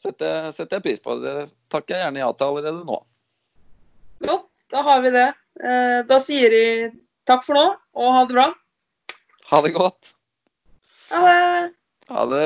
setter, setter, jeg pris på. Det takker jeg gjerne ja til allerede nå.
Flott. Da har vi det. Eh, da sier vi takk for nå, og ha det bra.
Ha det godt.
Ha det.
Ha det.